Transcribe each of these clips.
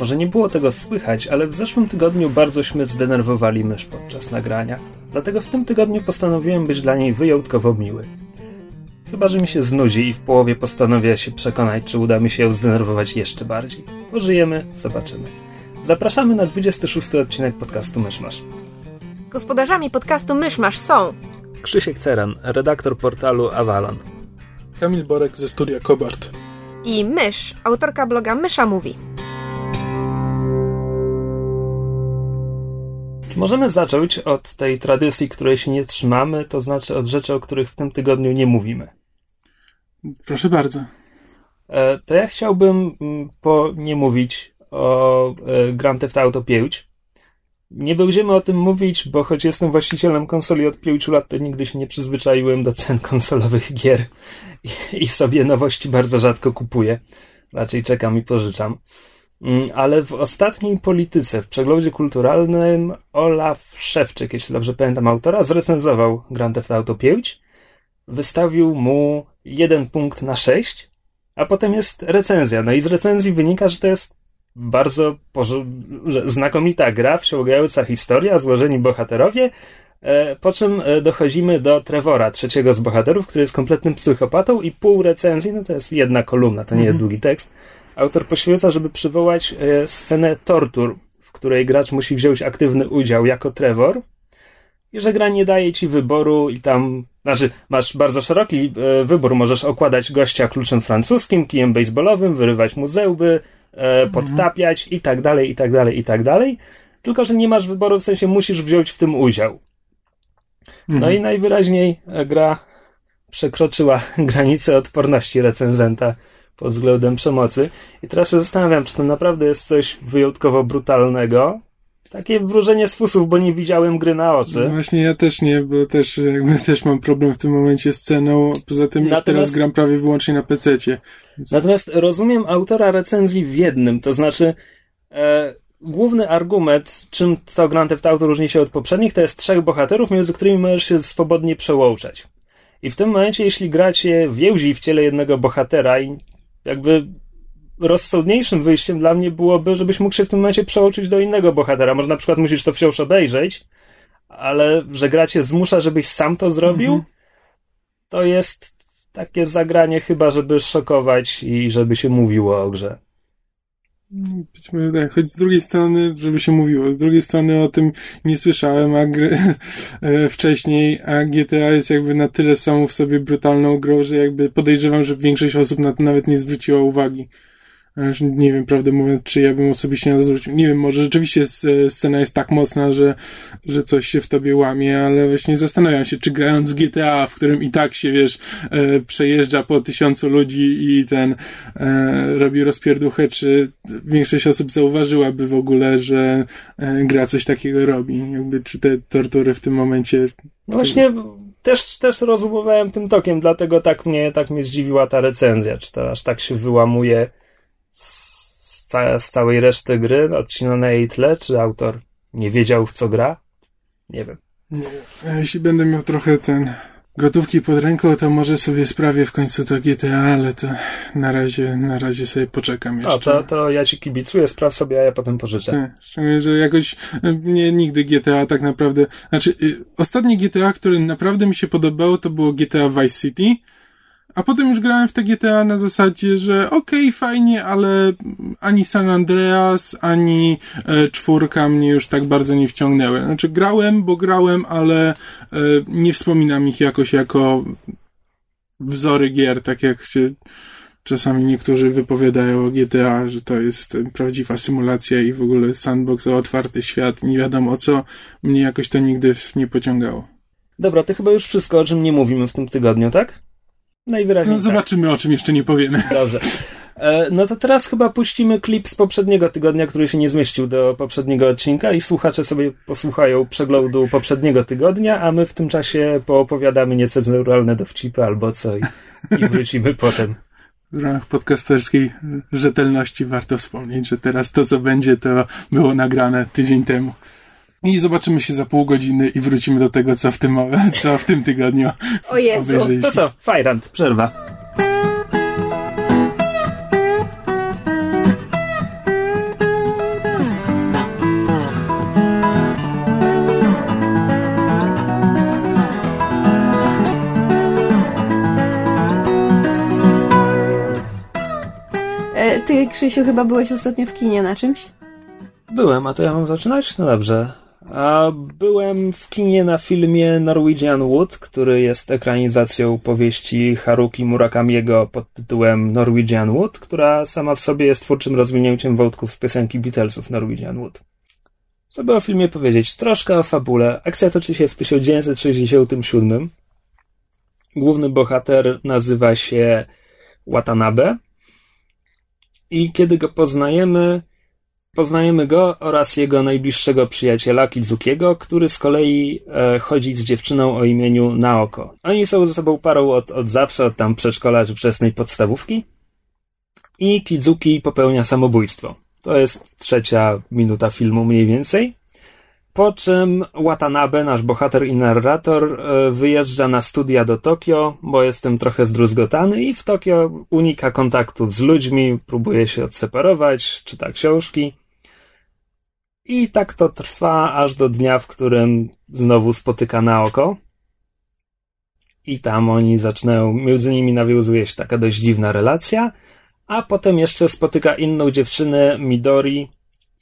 może nie było tego słychać, ale w zeszłym tygodniu bardzośmy zdenerwowali mysz podczas nagrania. Dlatego w tym tygodniu postanowiłem być dla niej wyjątkowo miły. Chyba, że mi się znudzi i w połowie postanowię się przekonać, czy uda mi się ją zdenerwować jeszcze bardziej. Pożyjemy, zobaczymy. Zapraszamy na 26 odcinek podcastu Myszmasz. Gospodarzami podcastu Myszmasz są Krzysiek Ceran, redaktor portalu Avalon. Kamil Borek ze studia Kobart. i Mysz, autorka bloga Mysza Mówi. Możemy zacząć od tej tradycji, której się nie trzymamy, to znaczy od rzeczy, o których w tym tygodniu nie mówimy. Proszę bardzo. E, To ja chciałbym mm, po nie mówić o e, Grand Theft Auto 5. Nie będziemy o tym mówić, bo choć jestem właścicielem konsoli od 5 lat, to nigdy się nie przyzwyczaiłem do cen konsolowych gier i, i sobie nowości bardzo rzadko kupuję. Raczej czekam i pożyczam. Mm, Ale w ostatniej polityce, w przeglądzie kulturalnym, Olaf Szewczyk, jeśli dobrze pamiętam autora, zrecenzował Grand Theft Auto 5. Wystawił mu jeden punkt na 6, a potem jest recenzja. No i z recenzji wynika, że to jest bardzo znakomita gra, wsiągająca historia, złożeni bohaterowie, e, po czym e, dochodzimy do Trevora, trzeciego z bohaterów, który jest kompletnym psychopatą i pół recenzji, no to jest jedna kolumna, to nie jest długi tekst, autor poświęca, żeby przywołać e, scenę tortur, w której gracz musi wziąć aktywny udział jako Trevor i że gra nie daje ci wyboru i tam, znaczy masz bardzo szeroki e, wybór, możesz okładać gościa kluczem francuskim, kijem baseballowym, wyrywać mu zęby, e, podtapiać i tak dalej, i tak dalej, i tak dalej, tylko że nie masz wyboru, w sensie musisz wziąć w tym udział. No Mhm. i najwyraźniej gra przekroczyła granicę odporności recenzenta pod względem przemocy. I teraz się zastanawiam, czy to naprawdę jest coś wyjątkowo brutalnego. Takie wróżenie z fusów, bo nie widziałem gry na No oczy. właśnie ja też nie, bo też jakby też mam problem w tym momencie z ceną. Poza tym już Natomiast- teraz gram prawie wyłącznie na PC-cie. Natomiast rozumiem autora recenzji w jednym, to znaczy e, główny argument, czym to Grand Theft Auto różni się od poprzednich, to jest trzech bohaterów, między którymi możesz się swobodnie przełączać. I w tym momencie, jeśli gracie więzi w ciele jednego bohatera i jakby rozsądniejszym wyjściem dla mnie byłoby, żebyś mógł się w tym momencie przełączyć do innego bohatera. Może na przykład musisz to wciąż obejrzeć, ale że gra cię zmusza, żebyś sam to zrobił, Mhm. to jest takie zagranie chyba, żeby szokować i żeby się mówiło o grze. Być może tak, choć z drugiej strony, żeby się mówiło, z drugiej strony o tym nie słyszałem, a gry, e, wcześniej, a GTA jest jakby na tyle samą w sobie brutalną grą, że jakby podejrzewam, że większość osób na to nawet nie zwróciła uwagi. Aż Nie wiem, prawdę mówiąc, czy ja bym osobiście na to zwrócił. Nie wiem, może rzeczywiście scena jest tak mocna, że, że coś się w tobie łamie, ale właśnie zastanawiam się, czy grając w GTA, w którym i tak się, wiesz, e, przejeżdża po tysiącu ludzi i ten e, robi rozpierduchę, czy większość osób zauważyłaby w ogóle, że e, gra coś takiego robi. Jakby, czy te tortury w tym momencie No właśnie też, też rozumowałem tym tokiem, dlatego tak mnie, tak mnie zdziwiła ta recenzja. Czy to aż tak się wyłamuje z, ca- z całej reszty gry, odcina na jej tle, czy autor nie wiedział w co gra? Nie wiem. Nie. A Jeśli będę miał trochę ten gotówki pod ręką, to może sobie sprawię w końcu to GTA, ale to na razie, na razie sobie poczekam jeszcze. O, to, to ja ci kibicuję, spraw sobie, a ja potem pożyczę. Tak, szczególnie, że jakoś e, mnie nigdy GTA tak naprawdę, znaczy y, ostatnie GTA, które naprawdę mi się podobało, to było GTA Vice City, a potem już grałem w te GTA na zasadzie, że okej, fajnie, ale ani San Andreas, ani e, czwórka mnie już tak bardzo nie wciągnęły. Znaczy grałem, bo grałem, ale e, nie wspominam ich jakoś jako wzory gier, tak jak się czasami niektórzy wypowiadają o GTA, że to jest prawdziwa symulacja i w ogóle sandbox o otwarty świat, nie wiadomo co, mnie jakoś to nigdy nie pociągało. Dobra, to chyba już wszystko, o czym nie mówimy w tym tygodniu, tak? Najwyraźniej. No, tak. zobaczymy, o czym jeszcze nie powiemy. Dobrze. E, No to teraz chyba puścimy klip z poprzedniego tygodnia, który się nie zmieścił do poprzedniego odcinka i słuchacze sobie posłuchają przeglądu poprzedniego tygodnia, a my w tym czasie poopowiadamy niecenzuralne dowcipy albo co i, i wrócimy potem. W ramach podcasterskiej rzetelności warto wspomnieć, że teraz to, co będzie, to było nagrane tydzień temu. I zobaczymy się za pół godziny i wrócimy do tego, co w tym, co w tym tygodniu O Jezu. To co, Fajrant, przerwa. E, Ty, Krzysiu, chyba byłeś ostatnio w kinie na czymś? Byłem, a to ja mam zaczynać? No dobrze. A byłem w kinie na filmie Norwegian Wood, który jest ekranizacją powieści Haruki Murakamiego pod tytułem Norwegian Wood, która sama w sobie jest twórczym rozwinięciem wątków z piosenki Beatlesów Norwegian Wood. Co by o filmie powiedzieć? Troszkę o fabule. Akcja toczy się w 1967. Główny bohater nazywa się Watanabe. I kiedy go poznajemy, Poznajemy go oraz jego najbliższego przyjaciela Kizukiego, który z kolei e, chodzi z dziewczyną o imieniu Naoko. Oni są ze sobą parą od, od zawsze, od tam przedszkola czy wczesnej podstawówki. I Kizuki popełnia samobójstwo. To jest trzecia minuta filmu mniej więcej. Po czym Watanabe, nasz bohater i narrator, e, wyjeżdża na studia do Tokio, bo jest tym trochę zdruzgotany i w Tokio unika kontaktów z ludźmi, próbuje się odseparować, czyta książki. I tak to trwa aż do dnia, w którym znowu spotyka Naoko. I tam oni zaczynają, między nimi nawiązuje się taka dość dziwna relacja, a potem jeszcze spotyka inną dziewczynę, Midori,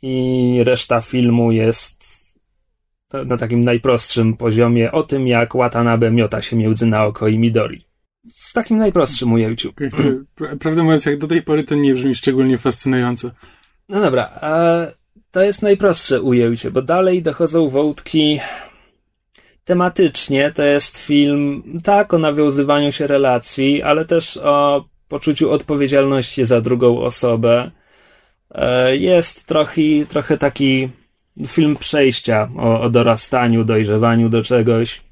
i reszta filmu jest na takim najprostszym poziomie o tym, jak Watanabe miota się między Naoko i Midori. W takim najprostszym ujęciu. Prawdę mówiąc, jak do tej pory to nie brzmi szczególnie fascynująco. No dobra, a to jest najprostsze ujęcie, bo dalej dochodzą wątki tematycznie. To jest film tak o nawiązywaniu się relacji, ale też o poczuciu odpowiedzialności za drugą osobę. E, Jest trochę, trochę taki film przejścia o, o dorastaniu, dojrzewaniu do czegoś.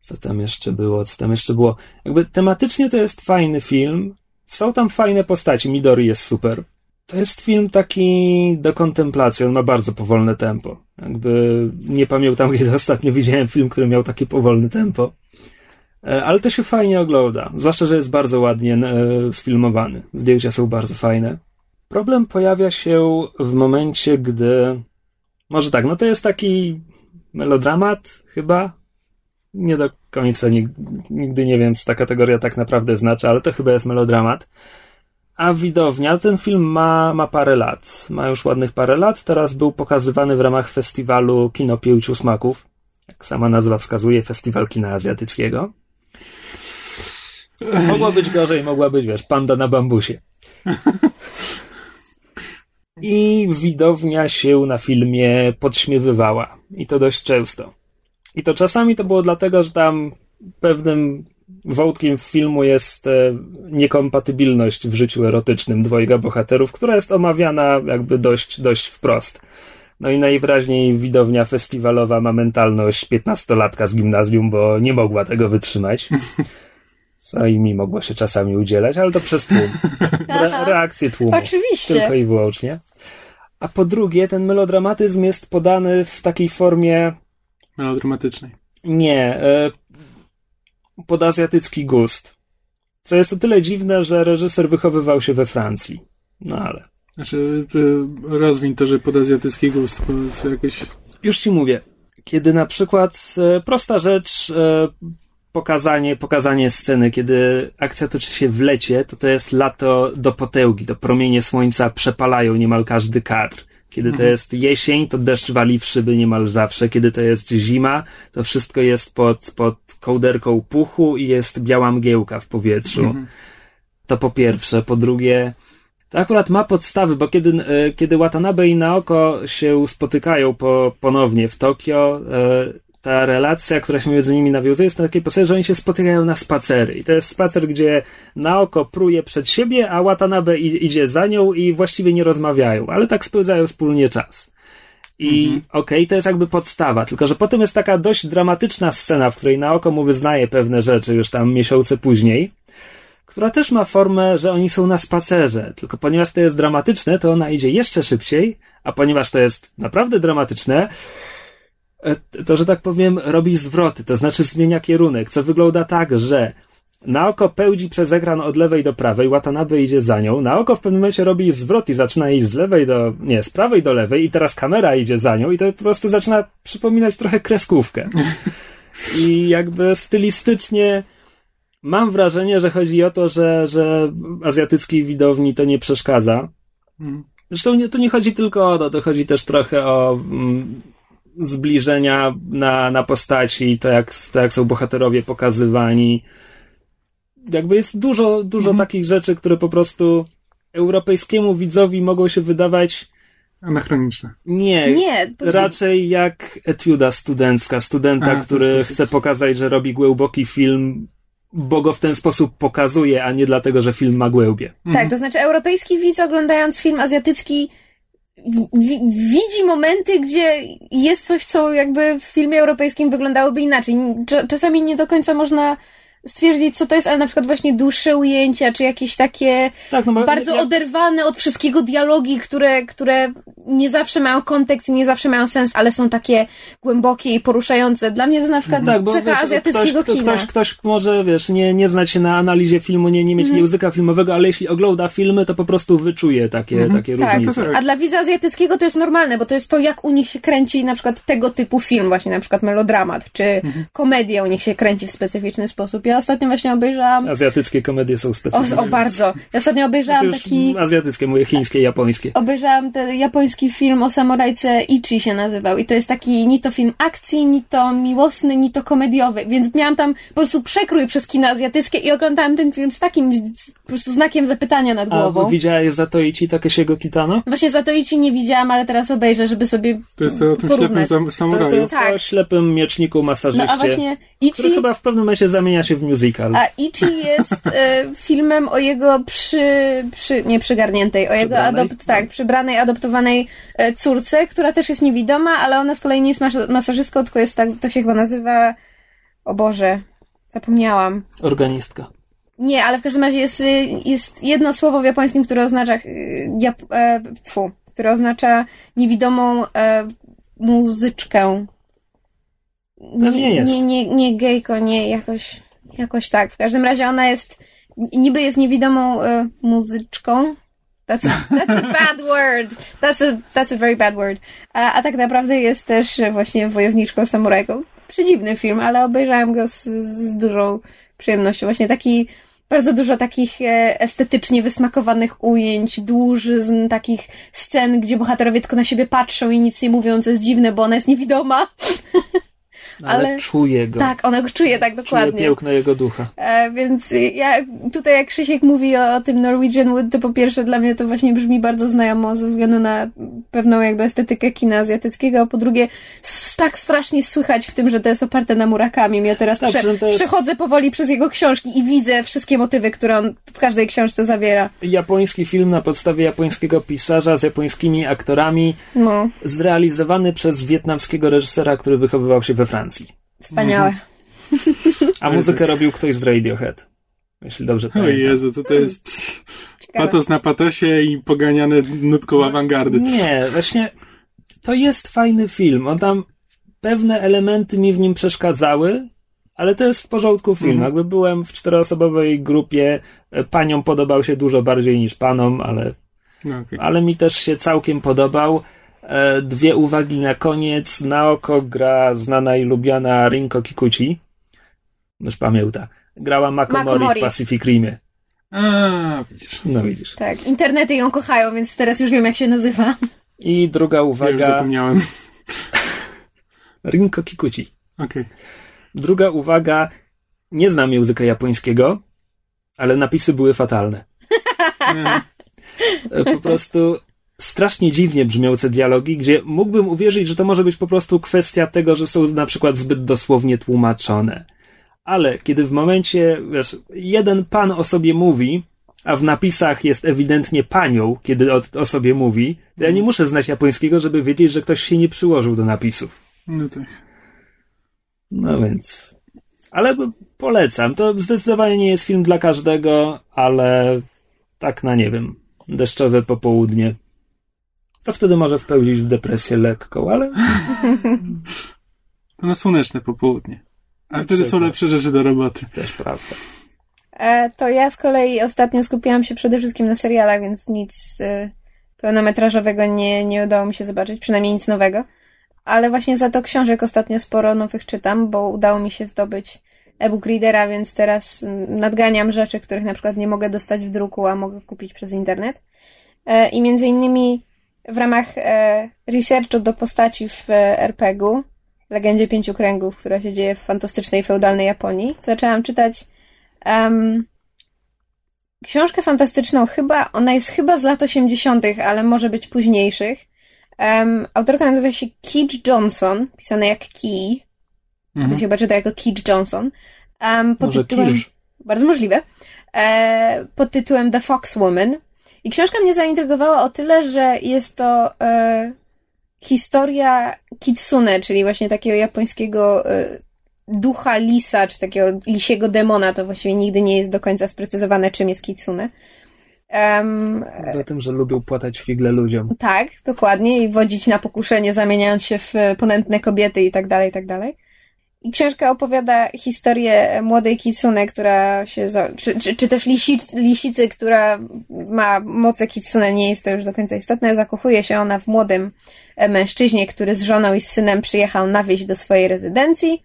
Co tam jeszcze było? Co tam jeszcze było? Jakby tematycznie to jest fajny film. Są tam fajne postaci. Midori jest super. To jest film taki do kontemplacji. On ma bardzo powolne tempo. Jakby nie pamiętam, kiedy ostatnio widziałem film, który miał takie powolne tempo. E, Ale to się fajnie ogląda. Zwłaszcza, że jest bardzo ładnie e, sfilmowany. Zdjęcia są bardzo fajne. Problem pojawia się w momencie, gdy. Może tak, no to jest taki melodramat, chyba. Nie do końca nigdy, nigdy nie wiem, co ta kategoria tak naprawdę znaczy, ale to chyba jest melodramat. A widownia, ten film ma, ma parę lat. Ma już ładnych parę lat. Teraz był pokazywany w ramach festiwalu Kino Pięciu Smaków. Jak sama nazwa wskazuje, festiwal kina azjatyckiego. Mogło być gorzej, mogła być, wiesz, panda na bambusie. I widownia się na filmie podśmiewywała. I to dość często. I to czasami to było dlatego, że tam pewnym wątkiem filmu jest e, niekompatybilność w życiu erotycznym dwojga bohaterów, która jest omawiana jakby dość, dość wprost. No i najwyraźniej widownia festiwalowa ma mentalność piętnastolatka z gimnazjum, bo nie mogła tego wytrzymać. Co i mi mogło się czasami udzielać, ale to przez tłum. Re- reakcje tłumu. Oczywiście. Tylko i wyłącznie. A po drugie, ten melodramatyzm jest podany w takiej formie Melodramatycznej. nie, e, pod azjatycki gust. Co jest o tyle dziwne, że reżyser wychowywał się we Francji. No ale. Znaczy, y, rozwiń to, że pod azjatycki gust, bo jest jakoś... Już ci mówię. Kiedy na przykład e, prosta rzecz, e, pokazanie, pokazanie sceny, kiedy akcja toczy się w lecie, to to jest lato do potęgi, to promienie słońca przepalają niemal każdy kadr. Kiedy to jest jesień, to deszcz wali w szyby niemal zawsze. Kiedy to jest zima, to wszystko jest pod, pod kołderką puchu i jest biała mgiełka w powietrzu. To po pierwsze. Po drugie, to akurat ma podstawy, bo kiedy, e, kiedy Watanabe i Naoko się spotykają po, ponownie w Tokio, e, ta relacja, która się między nimi nawiązuje, jest na takiej postaci, że oni się spotykają na spacery. I to jest spacer, gdzie Naoko pruje przed siebie, a Watanabe idzie za nią i właściwie nie rozmawiają, ale tak spędzają wspólnie czas. I okej, to jest jakby podstawa, tylko że potem jest taka dość dramatyczna scena, w której Naoko mu wyznaje pewne rzeczy już tam miesiące później, która też ma formę, że oni są na spacerze. Tylko ponieważ to jest dramatyczne, to ona idzie jeszcze szybciej, a ponieważ to jest naprawdę dramatyczne, to, że tak powiem, robi zwroty, to znaczy zmienia kierunek, co wygląda tak, że Naoko pełdzi przez ekran od lewej do prawej, Watanabe idzie za nią. Naoko w pewnym momencie robi zwrot i zaczyna iść z lewej do, nie, z prawej do lewej i teraz kamera idzie za nią i to po prostu zaczyna przypominać trochę kreskówkę. I jakby stylistycznie mam wrażenie, że chodzi o to, że, że azjatyckiej widowni to nie przeszkadza. Mhm. Zresztą nie, to nie chodzi tylko o to, to chodzi też trochę o mm, zbliżenia na, na postaci, to jak, to jak są bohaterowie pokazywani. Jakby jest dużo, dużo takich rzeczy, które po prostu europejskiemu widzowi mogą się wydawać Anachroniczne. nie, Nie, raczej jak etiuda studencka, studenta, A, który chce pokazać, że robi głęboki film, bo go w ten sposób pokazuje, a nie dlatego, że film ma głębie. Tak, to znaczy europejski widz oglądając film azjatycki w- wi- widzi momenty, gdzie jest coś, co jakby w filmie europejskim wyglądałoby inaczej. Cza- Czasami nie do końca można stwierdzić, co to jest, ale na przykład właśnie dłuższe ujęcia, czy jakieś takie Tak, no bo bardzo ja- oderwane od wszystkiego dialogi, które, które nie zawsze mają kontekst i nie zawsze mają sens, ale są takie głębokie i poruszające. Dla mnie to na przykład Tak, bo cecha wiesz, azjatyckiego ktoś, kina. Ktoś, ktoś może, wiesz, nie, nie znać się na analizie filmu, nie, nie mieć Mhm. języka filmowego, ale jeśli ogląda filmy, to po prostu wyczuje takie, takie Tak, różnice. tak. A dla widza azjatyckiego to jest normalne, bo to jest to, jak u nich się kręci na przykład tego typu film, właśnie na przykład melodramat, czy Mhm. komedia u nich się kręci w specyficzny sposób. Ja ostatnio właśnie obejrzałam. Azjatyckie komedie są O, specyficzne. o bardzo. Ja ostatnio obejrzałam Znaczy taki. Azjatyckie, mówię chińskie, japońskie. Obejrzałam ten japoński film o samurajce Ichi się nazywał i to jest taki ni to film akcji, ni to miłosny, ni to komediowy, więc miałam tam po prostu przekrój przez kino azjatyckie i oglądałam ten film z takim po prostu znakiem zapytania nad A głową. widziałeś Zatoichi Takeshiego Kitano? Właśnie za to Ichi nie widziałam, ale teraz obejrzę, żeby sobie To jest to o tym ślepym porównać. sam- To, to samuraju. jest Tak. o ślepym mieczniku No masażyście, a właśnie który Ichi, chyba w pewnym momencie zamienia się w musical. a Ichi jest e, filmem o jego przy, przy nie przygarniętej, o jego Przybranej? adopt, tak, przybranej, adoptowanej e, córce, która też jest niewidoma, ale ona z kolei nie jest mas- masażystką, tylko jest tak, to się chyba nazywa, o Boże, zapomniałam. Organistka. Nie, ale w każdym razie jest, y, jest jedno słowo w japońskim, które oznacza, jap, e, fu, które oznacza niewidomą e, muzyczkę. Pewnie jest. Nie, nie, nie gejko, nie, jakoś, jakoś tak. W każdym razie ona jest, niby jest niewidomą e, muzyczką. That's a, that's a bad word. That's a, that's a very bad word. A, a tak naprawdę jest też e, właśnie wojowniczką samurajką. Przedziwny film, ale obejrzałem go z, z dużą przyjemnością. Właśnie taki, bardzo dużo takich e, estetycznie wysmakowanych ujęć, dłużyzn, takich scen, gdzie bohaterowie tylko na siebie patrzą i nic nie mówią, co jest dziwne, bo ona jest niewidoma. Ale, Ale- czuje go. Tak, ona go czuje tak dokładnie. piękno jego ducha. E, więc ja tutaj jak Krzysiek mówi o, o tym Norwegian Wood, to po pierwsze dla mnie to właśnie brzmi bardzo znajomo ze względu na pewną jakby estetykę kina azjatyckiego, a po drugie tak strasznie słychać w tym, że to jest oparte na Murakami. Ja teraz Tak, prze, jest- przechodzę powoli przez jego książki i widzę wszystkie motywy, które on w każdej książce zawiera. Japoński film na podstawie japońskiego pisarza z japońskimi aktorami, No, zrealizowany przez wietnamskiego reżysera, który wychowywał się we Francji. Wspaniałe. A muzykę robił ktoś z Radiohead. Jeśli dobrze O pamiętam. Jezu, to to jest Ciekawe. patos na patosie i poganiane nutką awangardy. Nie, właśnie to jest fajny film. On tam pewne elementy mi w nim przeszkadzały, ale to jest w porządku film. Mhm. Jakby byłem w czteroosobowej grupie, e, paniom podobał się dużo bardziej niż panom, ale, No, okej. ale mi też się całkiem podobał. E, Dwie uwagi na koniec. Na oko gra znana i lubiana Rinko Kikuchi. Już pamięta. Grała Makomori, Makomori. w Pacific Rimie. A, widzisz. No widzisz. Tak, internety ją kochają, więc teraz już wiem jak się nazywa. I druga Ja już uwaga. zapomniałem. Rinko Kikuchi. Okej. Druga uwaga, nie znam języka japońskiego, ale napisy były fatalne. E, Po prostu strasznie dziwnie brzmiące dialogi, gdzie mógłbym uwierzyć, że to może być po prostu kwestia tego, że są na przykład zbyt dosłownie tłumaczone. Ale kiedy w momencie, wiesz, jeden pan o sobie mówi, a w napisach jest ewidentnie panią, kiedy o, o sobie mówi, to ja nie muszę znać japońskiego, żeby wiedzieć, że ktoś się nie przyłożył do napisów. No tak. No więc. Ale polecam. To zdecydowanie nie jest film dla każdego, ale tak na nie wiem. Deszczowe popołudnie. To wtedy może wpełnić w depresję lekką, ale. To na słoneczne popołudnie. A Na wtedy są lepsze rzeczy do roboty. Też prawda. E, to ja z kolei ostatnio skupiłam się przede wszystkim na serialach, więc nic e, pełnometrażowego nie, nie udało mi się zobaczyć, przynajmniej nic nowego. Ale właśnie za to książek ostatnio sporo nowych czytam, bo udało mi się zdobyć e-book readera, więc teraz nadganiam rzeczy, których na przykład nie mogę dostać w druku, a mogę kupić przez internet. E, I między innymi w ramach e, researchu do postaci w e, RPG-u, Legendzie Pięciu Kręgów, która się dzieje w fantastycznej, feudalnej Japonii, zaczęłam czytać em, książkę fantastyczną, chyba, ona jest chyba z lat 80., ale może być późniejszych. Um, autorka nazywa się Keith Johnson, pisane jak Key. To Mhm. się chyba czyta jako Keith Johnson. Um, pod Może tytułem, Kirsch. bardzo możliwe. E, pod tytułem The Fox Woman. I książka mnie zaintrygowała o tyle, że jest to e, historia kitsune, czyli właśnie takiego japońskiego e, ducha lisa, czy takiego lisiego demona. To właściwie nigdy nie jest do końca sprecyzowane, czym jest kitsune. Em, Za tym, że lubią płatać figle ludziom. tak, dokładnie. I wodzić na pokuszenie, zamieniając się w e, ponętne kobiety i tak dalej, i tak dalej. Książka opowiada historię młodej Kitsune, która się, za, czy, czy, czy też lisic, lisicy, która ma moce Kitsune, nie jest to już do końca istotne. Zakochuje się ona w młodym e, mężczyźnie, który z żoną i z synem przyjechał na wieś do swojej rezydencji.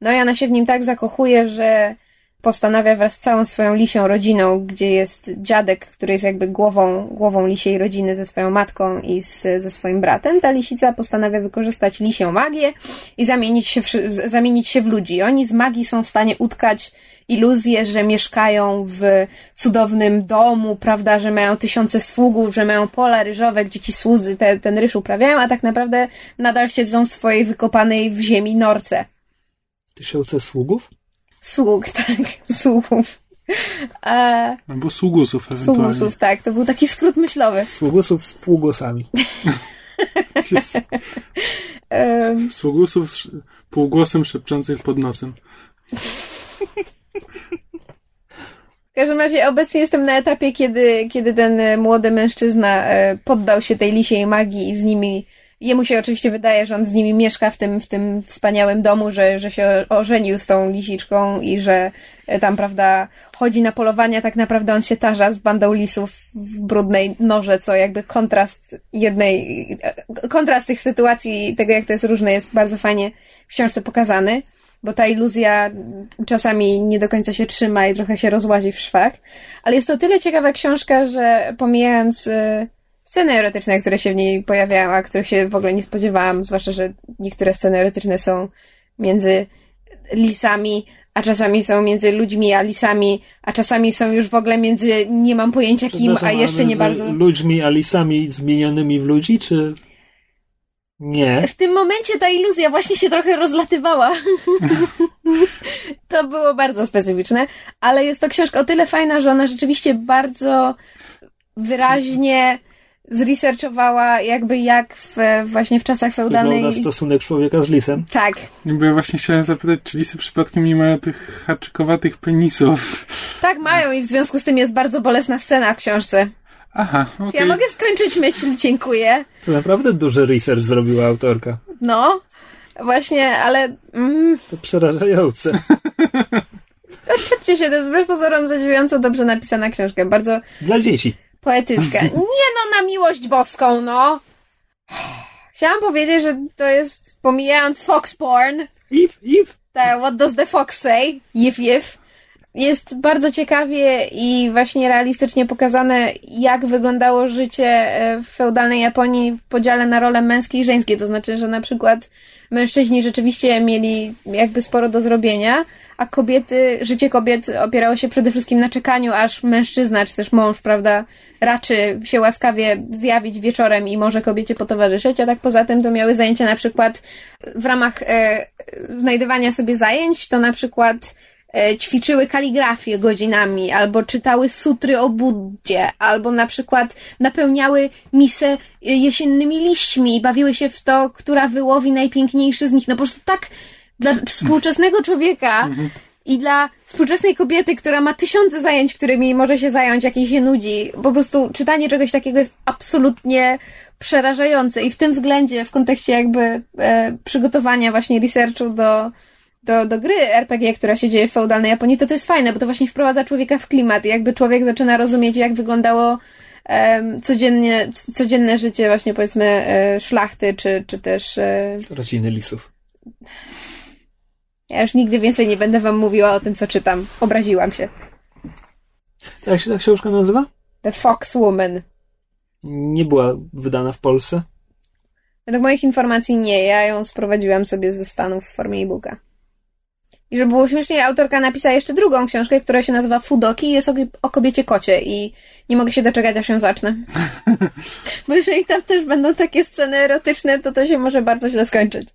No i ona się w nim tak zakochuje, że postanawia wraz z całą swoją lisią rodziną, gdzie jest dziadek, który jest jakby głową, głową lisiej rodziny ze swoją matką i z, ze swoim bratem. Ta lisica postanawia wykorzystać lisią magię i zamienić się w, zamienić się w ludzi. Oni z magii są w stanie utkać iluzję, że mieszkają w cudownym domu, prawda, że mają tysiące sługów, że mają pola ryżowe, gdzie ci słudzy te, ten ryż uprawiają, a tak naprawdę nadal siedzą w swojej wykopanej w ziemi norce. Tysiące sługów? Sług, tak, sługów. E, Albo sługusów ewentualnie. sługusów, tak, to był taki skrót myślowy. Sługusów z półgłosami. Sługusów z półgłosem szepczących pod nosem. w każdym razie obecnie jestem na etapie, kiedy, kiedy ten młody mężczyzna e, poddał się tej lisiej magii i z nimi, jemu się oczywiście wydaje, że on z nimi mieszka w tym, w tym wspaniałym domu, że, że się ożenił z tą lisiczką i że e, tam, prawda, chodzi na polowania, tak naprawdę on się tarza z bandą lisów w brudnej norze, co jakby kontrast jednej, e, kontrast tych sytuacji, tego jak to jest różne, jest bardzo fajnie w książce pokazany bo ta iluzja czasami nie do końca się trzyma i trochę się rozłazi w szwach. Ale jest to tyle ciekawa książka, że pomijając y, sceny erotyczne, które się w niej pojawiają, a których się w ogóle nie spodziewałam, zwłaszcza, że niektóre sceny erotyczne są między lisami, a czasami są między ludźmi a lisami, a czasami są już w ogóle między nie mam pojęcia kim, a jeszcze nie bardzo. Ludźmi, alisami zmienionymi w ludzi, czy. Nie. W tym momencie ta iluzja właśnie się trochę rozlatywała. to było bardzo specyficzne, ale jest to książka o tyle fajna, że ona rzeczywiście bardzo wyraźnie zresearchowała jakby jak w, właśnie w czasach feudalnej... Wygląda stosunek człowieka z lisem. Tak, Bo ja właśnie chciałem zapytać, czy lisy przypadkiem nie mają tych haczykowatych penisów? tak mają i w związku z tym jest bardzo bolesna scena w książce. Aha, Czy okej. ja mogę skończyć myśl? Dziękuję. To naprawdę duży research zrobiła autorka. No, właśnie, ale... Mm, To przerażające. Szybcie się, to jest wbrew pozorom zadziwiająco dobrze napisana książka. Bardzo Dla dzieci. Poetycka. Nie no, na miłość boską, no! Chciałam powiedzieć, że to jest, pomijając fox porn, If, if. tak, what does the fox say? Jif, jif. Jest bardzo ciekawie i właśnie realistycznie pokazane, jak wyglądało życie e, w feudalnej Japonii w podziale na role męskie i żeńskie. To znaczy, że na przykład mężczyźni rzeczywiście mieli jakby sporo do zrobienia, a kobiety, życie kobiet opierało się przede wszystkim na czekaniu, aż mężczyzna, czy też mąż, prawda, raczy się łaskawie zjawić wieczorem i może kobiecie potowarzyszyć, a tak poza tym to miały zajęcia na przykład w ramach e, znajdywania sobie zajęć, to na przykład e, ćwiczyły kaligrafię godzinami, albo czytały sutry o Buddzie, albo na przykład napełniały misę e, jesiennymi liśćmi i bawiły się w to, która wyłowi najpiękniejszy z nich. No po prostu tak dla współczesnego człowieka i dla współczesnej kobiety, która ma tysiące zajęć, którymi może się zająć, jak jej się nudzi, po prostu czytanie czegoś takiego jest absolutnie przerażające i w tym względzie, w kontekście jakby e, przygotowania właśnie researchu do, do, do gry RPG, która się dzieje w feudalnej Japonii, to to jest fajne, bo to właśnie wprowadza człowieka w klimat i jakby człowiek zaczyna rozumieć, jak wyglądało codziennie, codzienne życie właśnie powiedzmy e, szlachty, czy, czy też e, Rodziny lisów. Ja już nigdy więcej nie będę wam mówiła o tym, co czytam. Obraziłam się. Jak się ta książka nazywa? The Fox Woman. Nie była wydana w Polsce. Według moich informacji nie, ja ją sprowadziłam sobie ze Stanów w formie e-booka. I żeby było śmieszniej, autorka napisała jeszcze drugą książkę, która się nazywa Fudoki i jest o, o kobiecie kocie i nie mogę się doczekać, aż ją zacznę. Bo jeżeli tam też będą takie sceny erotyczne, to to się może bardzo źle skończyć.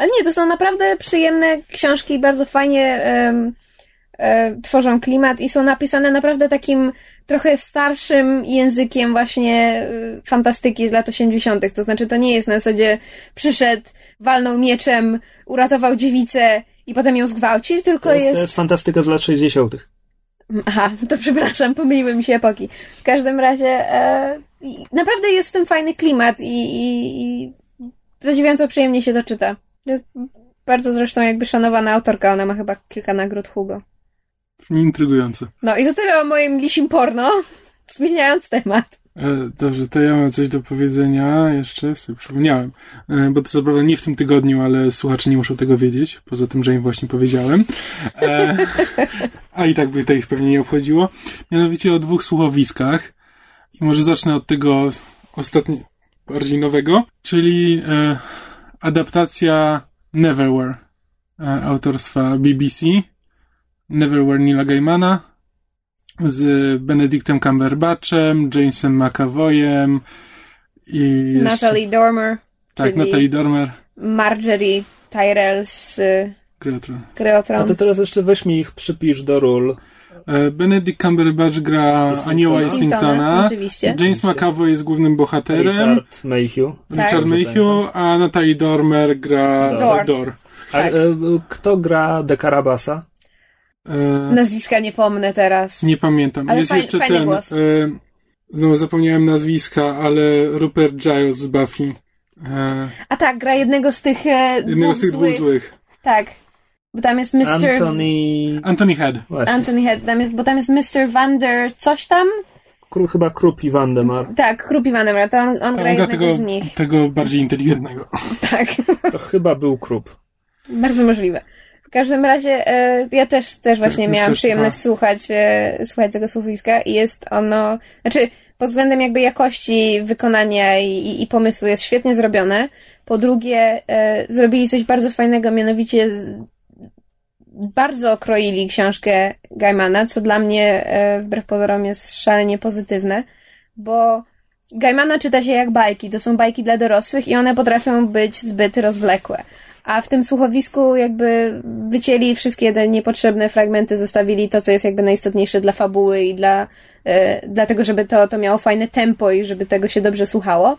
Ale nie, to są naprawdę przyjemne książki, bardzo fajnie e, tworzą klimat i są napisane naprawdę takim trochę starszym językiem właśnie y, fantastyki z lat 80. To znaczy, to nie jest na zasadzie przyszedł, walnął mieczem, uratował dziewicę i potem ją zgwałcił, tylko To jest, jest... to jest fantastyka z lat 60. Aha, to przepraszam, pomyliły mi się epoki. W każdym razie e, naprawdę jest w tym fajny klimat i, i, i zadziwiająco przyjemnie się to czyta. Bardzo zresztą jakby szanowana autorka, ona ma chyba kilka nagród Hugo. Intrygujące. No i to tyle o moim lisim porno, zmieniając temat. E, dobrze, to ja mam coś do powiedzenia jeszcze, sobie przypomniałem. E, bo to co prawda nie w tym tygodniu, ale słuchacze nie muszą tego wiedzieć, poza tym, że im właśnie powiedziałem. E, a i tak by to ich pewnie nie obchodziło. Mianowicie o dwóch słuchowiskach. I może zacznę od tego ostatniego, bardziej nowego, czyli e, adaptacja Neverwhere e, autorstwa BBC. Neverwhere Nila Gaimana z Benedictem Cumberbatchem, Jamesem McAvoyem i jeszcze, Natalie Dormer, tak, Natalie Dormer, Marjorie Tyrell z gra o tron. Gry o A to teraz jeszcze weź mi ich przypisz do ról. E, Benedict Cumberbatch gra. Anioła oczywiście. James. McAvoy jest głównym bohaterem. Richard Mayhew. Tak. Richard Mayhew, a Natalie Dormer gra Dor. Dor. A Tak. e, kto gra De Carabasa? E, Nazwiska nie pomnę teraz. nie pamiętam. Ale jest faj- jeszcze fajny ten. głos. E, znowu zapomniałem nazwiska, ale Rupert Giles z Buffy. E, A tak, gra jednego z tych e, jednego dwóch z tych dwóch złych. złych. Tak. Bo tam jest Mr. Anthony... Anthony Head. Właśnie. Anthony Head, tam jest, bo tam jest Mr. Vander coś tam? Kru, chyba Krupi Wandemar. Tak, Krupi Vander, to on, on gra On gra jednego tego, z nich. tego bardziej inteligentnego. Tak, To chyba był Krup. bardzo możliwe. W każdym razie e, ja też, też właśnie myślę, miałam przyjemność tak. słuchać, e, słuchać tego słuchowiska i jest ono, znaczy pod względem jakby jakości wykonania i, i, i pomysłu jest świetnie zrobione. Po drugie, e, zrobili coś bardzo fajnego, mianowicie bardzo okroili książkę Gaimana, co dla mnie e, wbrew pozorom jest szalenie pozytywne, bo Gaimana czyta się jak bajki. To są bajki dla dorosłych i one potrafią być zbyt rozwlekłe. A w tym słuchowisku jakby wycięli wszystkie te niepotrzebne fragmenty, zostawili to, co jest jakby najistotniejsze dla fabuły i dla, e, dlatego, żeby to, to miało fajne tempo i żeby tego się dobrze słuchało.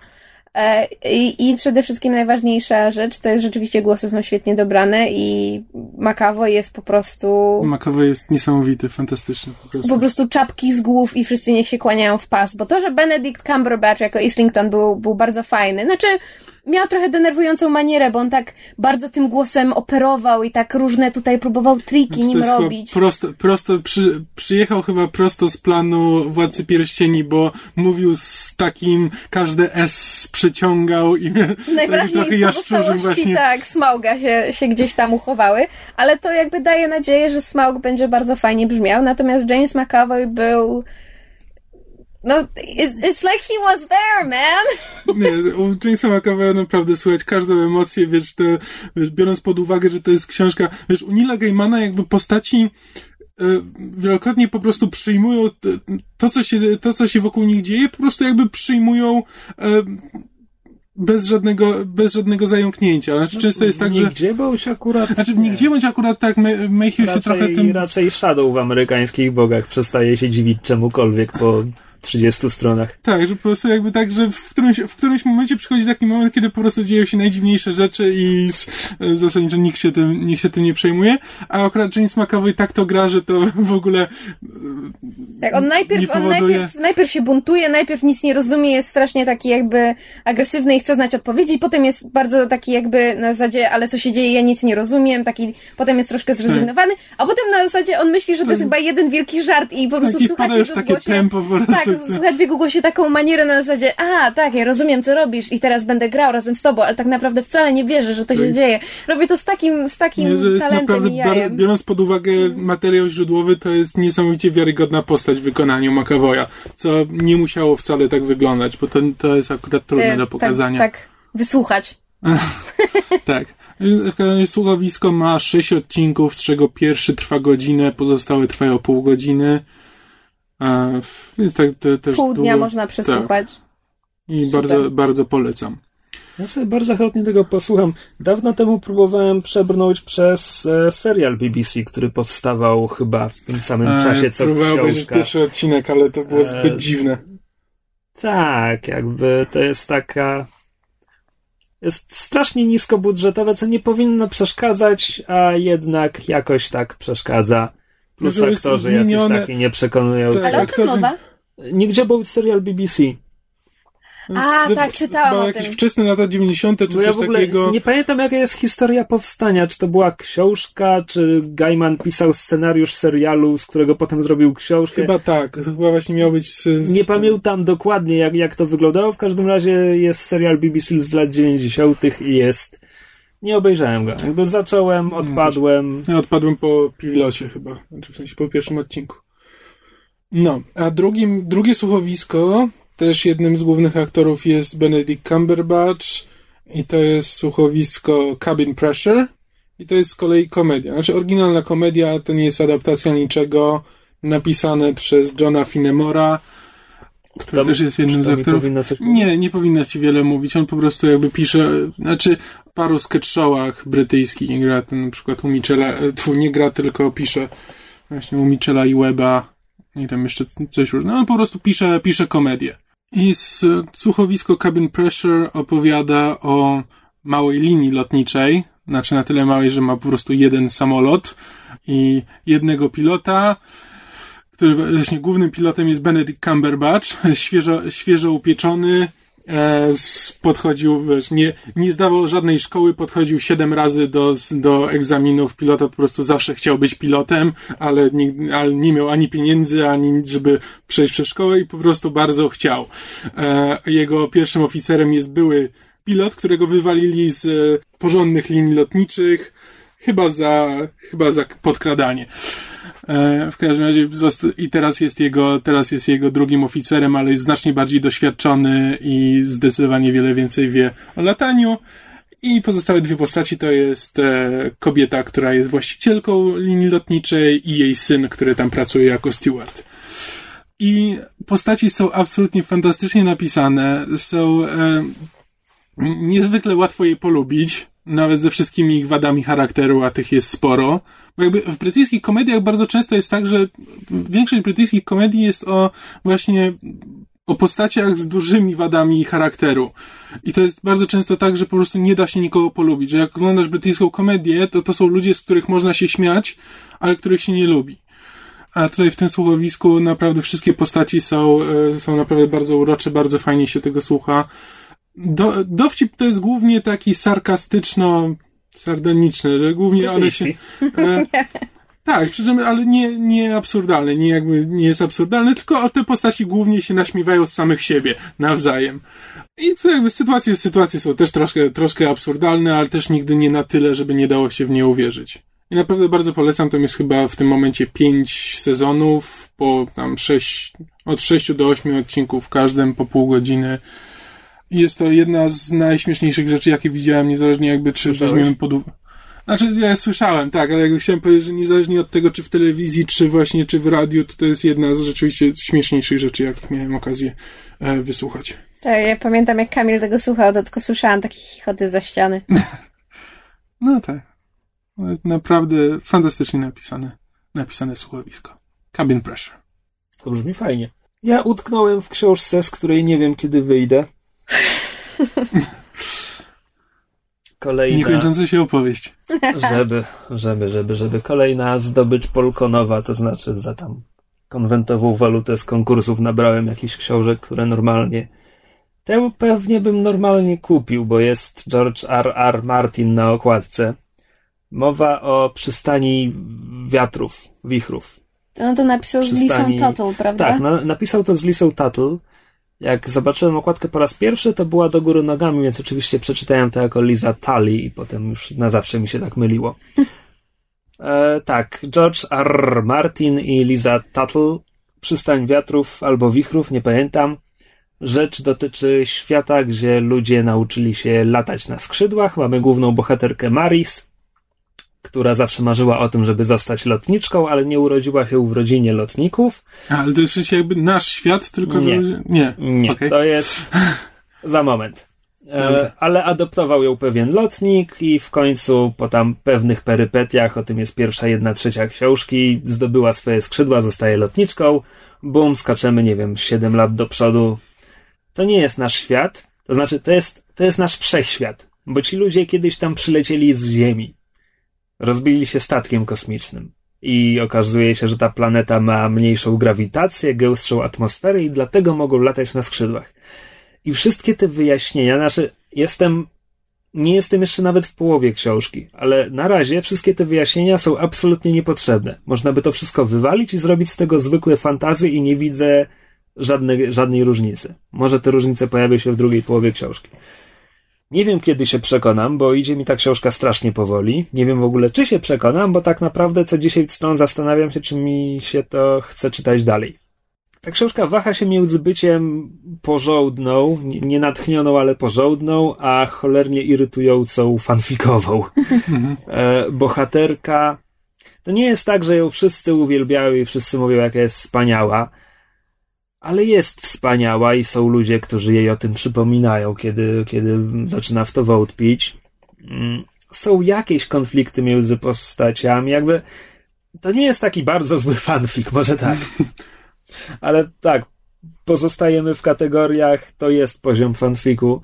E, I, I przede wszystkim najważniejsza rzecz to jest rzeczywiście głosy są świetnie dobrane i Makawo jest po prostu McAvoy jest niesamowity, fantastyczny po prostu. po prostu czapki z głów i wszyscy niech się kłaniają w pas, bo to, że Benedict Cumberbatch jako Islington był, był bardzo fajny, znaczy miał trochę denerwującą manierę, bo on tak bardzo tym głosem operował i tak różne tutaj próbował triki nim robić. Prosto, prosto przy, przyjechał chyba prosto z planu Władcy Pierścieni, bo mówił z takim, każde S przeciągał i Najwyraźniej trochę właśnie. tak, Smauga się, się gdzieś tam uchowały, ale to jakby daje nadzieję, że Smaug będzie bardzo fajnie brzmiał, natomiast James McAvoy był no, it's, it's like he was there, man! Nie, u Jamesa McAvoya naprawdę słychać każdą emocję, wiesz, to, wiesz, biorąc pod uwagę, że to jest książka, wiesz, u Nila Gaimana jakby postaci e, wielokrotnie po prostu przyjmują t- to, co się, to, co się wokół nich dzieje, po prostu jakby przyjmują e, bez żadnego, bez żadnego zająknięcia. Znaczy, często jest tak, że Nigdzie bądź akurat... znaczy, w nie. nigdzie bądź akurat tak, Ma- Mayhew się trochę tym raczej Shadow w amerykańskich bogach przestaje się dziwić czemukolwiek po 30 stronach. Tak, że po prostu jakby tak, że w którymś, w którymś momencie przychodzi taki moment, kiedy po prostu dzieją się najdziwniejsze rzeczy i z, zasadniczo nikt się tym, nikt się tym nie przejmuje, a akurat James McAvoy tak to gra, że to w ogóle Tak, on najpierw, on najpierw, najpierw się buntuje, najpierw nic nie rozumie, jest strasznie taki jakby agresywny i chce znać odpowiedzi, potem jest bardzo taki jakby na zasadzie, ale co się dzieje, ja nic nie rozumiem, taki, potem jest troszkę zrezygnowany, a potem na zasadzie on myśli, że to jest chyba jeden wielki żart i po prostu Tak, i słuchać wpada już jego takie głosie. tempo po prostu. Tak, słuchać w jego głosie taką manierę na zasadzie, a tak, ja rozumiem co robisz i teraz będę grał razem z tobą, ale tak naprawdę wcale nie wierzę, że to się Tak. dzieje. Robię to z takim, z takim Nie, jest talentem naprawdę, i jajem. biorąc pod uwagę materiał źródłowy, to jest niesamowicie wiarygodna postać w wykonaniu McAvoya, co nie musiało wcale tak wyglądać, bo to, to jest akurat trudne E, do pokazania. Tak, tak, wysłuchać. Tak. Słuchowisko ma sześć odcinków, z czego pierwszy trwa godzinę, pozostałe trwają pół godziny. Więc tak te, też Pół dnia długo. można przesłuchać. I Super. bardzo, bardzo polecam. Ja sobie bardzo chętnie tego posłucham. Dawno temu próbowałem przebrnąć przez e, serial BBC, który powstawał chyba w tym samym E, czasie co Próbowałem książka. pierwszy odcinek, ale to było E, zbyt dziwne. Tak, jakby to jest taka. Jest strasznie niskobudżetowe, co nie powinno przeszkadzać, a jednak jakoś tak przeszkadza. Plus jest aktorzy jacyś zmienione- taki nieprzekonujący. Tak, Ale o czym aktorzy- mowa? Nigdzie był serial BBC. A, Z- tak, czytałam o jakieś tym. wczesne lata 90. czy Bo ja coś w ogóle takiego. nie pamiętam, jaka jest historia powstania. Czy to była książka, czy Gaiman pisał scenariusz serialu, z którego potem zrobił książkę. Chyba tak. Chyba właśnie miał być z... Nie pamiętam dokładnie, jak, jak to wyglądało. W każdym razie jest serial BBC z lat 90. i jest. Nie obejrzałem go. Jakby zacząłem, odpadłem. Ja odpadłem po pilocie chyba, znaczy w sensie po pierwszym odcinku. No, a drugim, drugie słuchowisko, też jednym z głównych aktorów jest Benedict Cumberbatch i to jest słuchowisko Cabin Pressure i to jest z kolei komedia. Znaczy oryginalna komedia, to nie jest adaptacja niczego, napisane przez Johna Finemora, który To- też jest jednym z aktorów. Nie, nie powinno ci wiele mówić. On po prostu jakby pisze, znaczy paru sketch showach brytyjskich gra, ten na przykład u Michela, e, tfu, nie gra, tylko pisze właśnie u Michela i Weba i tam jeszcze coś różnego. On po prostu pisze, pisze komedię. I z słuchowisko Cabin Pressure opowiada o małej linii lotniczej, znaczy na tyle małej, że ma po prostu jeden samolot i jednego pilota, który właśnie głównym pilotem jest Benedict Cumberbatch, świeżo, świeżo upieczony, e, podchodził, wiesz, nie, nie zdawał żadnej szkoły, podchodził siedem razy do, do egzaminów pilota, po prostu zawsze chciał być pilotem, ale nie, ale nie miał ani pieniędzy, ani nic, żeby przejść przez szkołę i po prostu bardzo chciał. E, jego pierwszym oficerem jest były pilot, którego wywalili z e, porządnych linii lotniczych, chyba za, chyba za podkradanie. E, W każdym razie i teraz jest jego, teraz jest jego drugim oficerem, ale jest znacznie bardziej doświadczony i zdecydowanie wiele więcej wie o lataniu. I pozostałe dwie postaci to jest e, kobieta, która jest właścicielką linii lotniczej i jej syn, który tam pracuje jako steward. I postaci są absolutnie fantastycznie napisane, są e, niezwykle łatwo je polubić, nawet ze wszystkimi ich wadami charakteru, a tych jest sporo. Bo jakby w brytyjskich komediach bardzo często jest tak, że większość brytyjskich komedii jest o właśnie o postaciach z dużymi wadami charakteru. I to jest bardzo często tak, że po prostu nie da się nikogo polubić, że jak oglądasz brytyjską komedię, to to są ludzie, z których można się śmiać, ale których się nie lubi. A tutaj w tym słuchowisku naprawdę wszystkie postaci są, e, są naprawdę bardzo urocze, bardzo fajnie się tego słucha. Do, dowcip to jest głównie taki sarkastyczno, sardoniczny, że głównie one się... E, tak, przy czym, ale nie, nie absurdalny, nie jakby, nie jest absurdalny, tylko te postaci głównie się naśmiewają z samych siebie, nawzajem. I to jakby sytuacje, sytuacje są też troszkę, troszkę absurdalne, ale też nigdy nie na tyle, żeby nie dało się w nie uwierzyć. I naprawdę bardzo polecam, tam jest chyba w tym momencie pięć sezonów, po tam sześć, od sześciu do ośmiu odcinków w każdym, po pół godziny. Jest to jedna z najśmieszniejszych rzeczy, jakie widziałem, niezależnie jakby czy Słyszałeś? weźmiemy pod uwagę. Znaczy, ja słyszałem, tak, ale jakby chciałem powiedzieć, że niezależnie od tego, czy w telewizji, czy właśnie, czy w radiu, to to jest jedna z rzeczywiście śmieszniejszych rzeczy, jakich miałem okazję e, wysłuchać. Tak, ja pamiętam jak Kamil tego słuchał, to tylko słyszałam takie chichoty za ściany. No tak. Jest naprawdę fantastycznie napisane, napisane słuchowisko. Cabin Pressure. To brzmi fajnie. Ja utknąłem w książce, z której nie wiem, kiedy wyjdę. Kolejna, Niekończąca się opowieść. żeby, żeby, żeby, żeby. Kolejna zdobycz polkonowa, to znaczy za tam konwentową walutę z konkursów nabrałem jakichś książek, które normalnie tę pewnie bym normalnie kupił, bo jest George R. R. Martin na okładce. Mowa o przystani wiatrów, wichrów. No to napisał z Przystani- Lisą Total, prawda? Tak, no, napisał to z Lisą Tuttle. Jak zobaczyłem okładkę po raz pierwszy, to była do góry nogami, więc oczywiście przeczytałem to jako Liza Tully i potem już na zawsze mi się tak myliło. E, tak, George R. Martin i Liza Tuttle, Przystań Wiatrów albo Wichrów, nie pamiętam. Rzecz dotyczy świata, gdzie ludzie nauczyli się latać na skrzydłach. Mamy główną bohaterkę Maris, która zawsze marzyła o tym, żeby zostać lotniczką, ale nie urodziła się w rodzinie lotników. A, ale to jest jakby nasz świat, tylko Nie. że... Nie. Nie, Okej. to jest za moment. E, ale adoptował ją pewien lotnik i w końcu po tam pewnych perypetiach, o tym jest pierwsza jedna trzecia książki, zdobyła swoje skrzydła, zostaje lotniczką, bum, skaczemy, nie wiem, 7 lat do przodu. To nie jest nasz świat, to znaczy to jest, to jest nasz wszechświat, bo ci ludzie kiedyś tam przylecieli z Ziemi. Rozbili się statkiem kosmicznym. I okazuje się, że ta planeta ma mniejszą grawitację, gęstszą atmosferę i dlatego mogą latać na skrzydłach. I wszystkie te wyjaśnienia, znaczy, jestem, nie jestem jeszcze nawet w połowie książki, ale na razie wszystkie te wyjaśnienia są absolutnie niepotrzebne. Można by to wszystko wywalić i zrobić z tego zwykłe fantazy i nie widzę żadnej, żadnej różnicy. Może te różnice pojawią się w drugiej połowie książki. Nie wiem, kiedy się przekonam, bo idzie mi ta książka strasznie powoli. Nie wiem w ogóle, czy się przekonam, bo tak naprawdę co 10 stron zastanawiam się, czy mi się to chce czytać dalej. Ta książka waha się między byciem porządną, nie- nie natchnioną, ale porządną, a cholernie irytującą fanfikową. e, bohaterka. To nie jest tak, że ją wszyscy uwielbiają i wszyscy mówią, jaka jest wspaniała, ale jest wspaniała i są ludzie, którzy jej o tym przypominają, kiedy, kiedy zaczyna w to wątpić. Mm, Są jakieś konflikty między postaciami, jakby to nie jest taki bardzo zły fanfic, może tak. Ale tak, pozostajemy w kategoriach, to jest poziom fanfiku.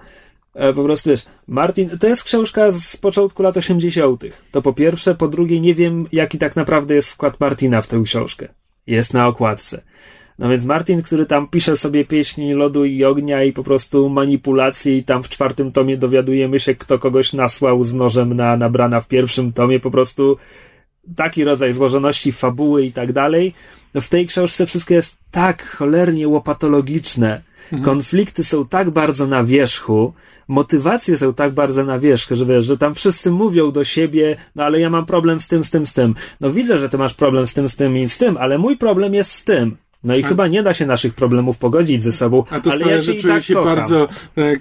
E, Po prostu wiesz, Martin, to jest książka z początku lat 80. To po pierwsze, po drugie, nie wiem, jaki tak naprawdę jest wkład Martina w tę książkę. Jest na okładce. No więc Martin, który tam pisze sobie pieśni lodu i ognia i po prostu manipulacje i tam w czwartym tomie dowiadujemy się, kto kogoś nasłał z nożem na, na Brana w pierwszym tomie, po prostu taki rodzaj złożoności fabuły i tak dalej. No w tej książce wszystko jest tak cholernie łopatologiczne. Konflikty są tak bardzo na wierzchu, motywacje są tak bardzo na wierzchu, że wiesz, że tam wszyscy mówią do siebie, no ale ja mam problem z tym, z tym, z tym. No widzę, że ty masz problem z tym, z tym i z tym, ale mój problem jest z tym. No i chyba nie da się naszych problemów pogodzić ze sobą, A to ale sprawia, ja że czuję tak się kocham. bardzo, tak,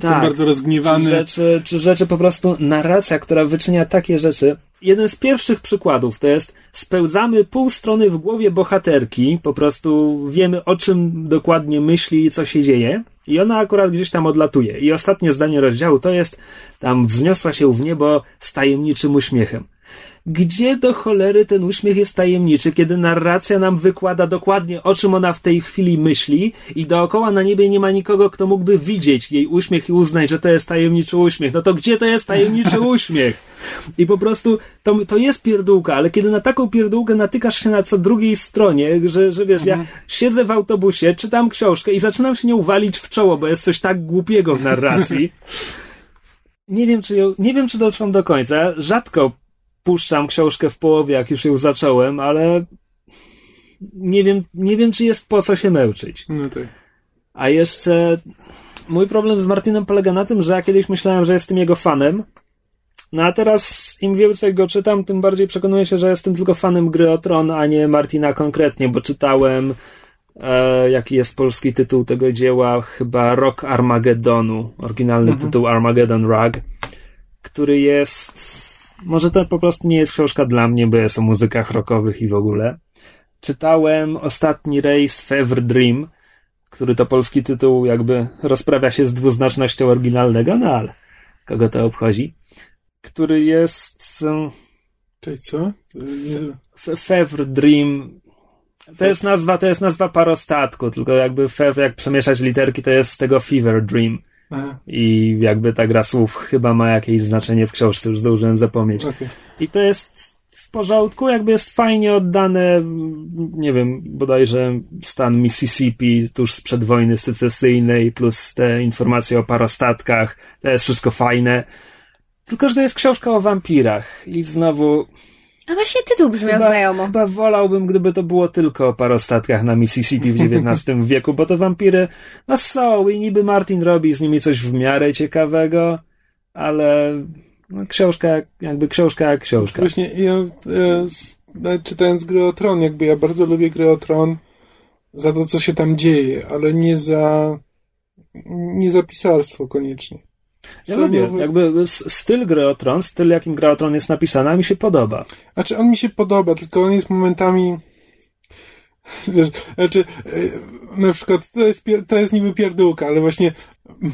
Tak. bardzo rozgniewany. Czy rzeczy, czy rzeczy po prostu, narracja, która wyczynia takie rzeczy. Jeden z pierwszych przykładów to jest spełzamy pół strony w głowie bohaterki, po prostu wiemy o czym dokładnie myśli i co się dzieje i ona akurat gdzieś tam odlatuje. I ostatnie zdanie rozdziału to jest tam wzniosła się w niebo z tajemniczym uśmiechem. Gdzie do cholery ten uśmiech jest tajemniczy, kiedy narracja nam wykłada dokładnie o czym ona w tej chwili myśli i dookoła na niebie nie ma nikogo, kto mógłby widzieć jej uśmiech i uznać, że to jest tajemniczy uśmiech. No to gdzie to jest tajemniczy uśmiech? I po prostu to, to jest pierdółka, ale kiedy na taką pierdółkę natykasz się na co drugiej stronie, że, że wiesz, ja siedzę w autobusie, czytam książkę i zaczynam się nią walić w czoło, bo jest coś tak głupiego w narracji. Nie wiem, czy ją, nie wiem, czy dotrwam do końca. Rzadko puszczam książkę w połowie, jak już ją zacząłem, ale nie wiem, nie wiem, czy jest po co się męczyć. No tak. A jeszcze mój problem z Martinem polega na tym, że ja kiedyś myślałem, że jestem jego fanem, No a teraz im więcej go czytam, tym bardziej przekonuję się, że jestem tylko fanem gry o Tron, a nie Martina konkretnie, bo czytałem e, jaki jest polski tytuł tego dzieła, chyba Rock Armagedonu, oryginalny Mhm. tytuł Armageddon Rug, który jest może to po prostu nie jest książka dla mnie, bo jest o muzykach rockowych i w ogóle. Czytałem ostatni rejs Fever Dream, który to polski tytuł jakby rozprawia się z dwuznacznością oryginalnego, no ale kogo to obchodzi. Który jest um, Czyli co? Nie... Fever Dream. To jest nazwa, to jest nazwa parostatku, tylko jakby fev, jak przemieszać literki, to jest z tego Fever Dream. Aha, I jakby ta gra słów chyba ma jakieś znaczenie w książce, już zdążyłem zapomnieć. okej. I to jest w porządku, jakby jest fajnie oddane, nie wiem, bodajże stan Mississippi tuż sprzed wojny secesyjnej, plus te informacje o parostatkach, to jest wszystko fajne. Tylko, że to jest książka o wampirach i znowu A właśnie tytuł brzmiał znajomo. chyba wolałbym, gdyby to było tylko o parostatkach na Mississippi w XIX wieku, bo te wampiry no są i niby Martin robi z nimi coś w miarę ciekawego, ale no, książka jak- jakby książka jak książka. Właśnie ja, nawet czytając gry o Tron, jakby ja bardzo lubię gry o Tron za to, co się tam dzieje, ale nie za nie za pisarstwo koniecznie. Ja lubię, jakby styl gry o Tron, styl jakim gra o Tron jest napisana, mi się podoba. Znaczy, on mi się podoba, tylko on jest momentami. Wiesz, znaczy, e, na przykład to jest, to jest niby pierdółka, ale właśnie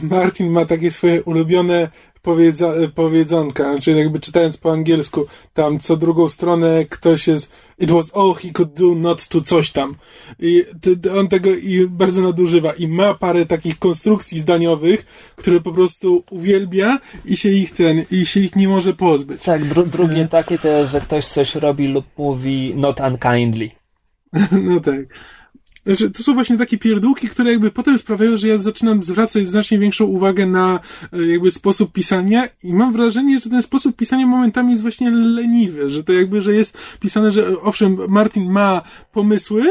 Martin ma takie swoje ulubione powiedza, e, powiedzonka, znaczy jakby czytając po angielsku, tam co drugą stronę ktoś jest it was all he could do not to coś tam. I on tego i bardzo nadużywa i ma parę takich konstrukcji zdaniowych, które po prostu uwielbia i się ich ten, i się ich nie może pozbyć. Tak, dru- drugie takie to jest, że ktoś coś robi lub mówi not unkindly. No tak. Znaczy, to są właśnie takie pierdółki, które jakby potem sprawiają, że ja zaczynam zwracać znacznie większą uwagę na e, jakby sposób pisania i mam wrażenie, że ten sposób pisania momentami jest właśnie leniwy, że to jakby, że jest pisane, że e, owszem, Martin ma pomysły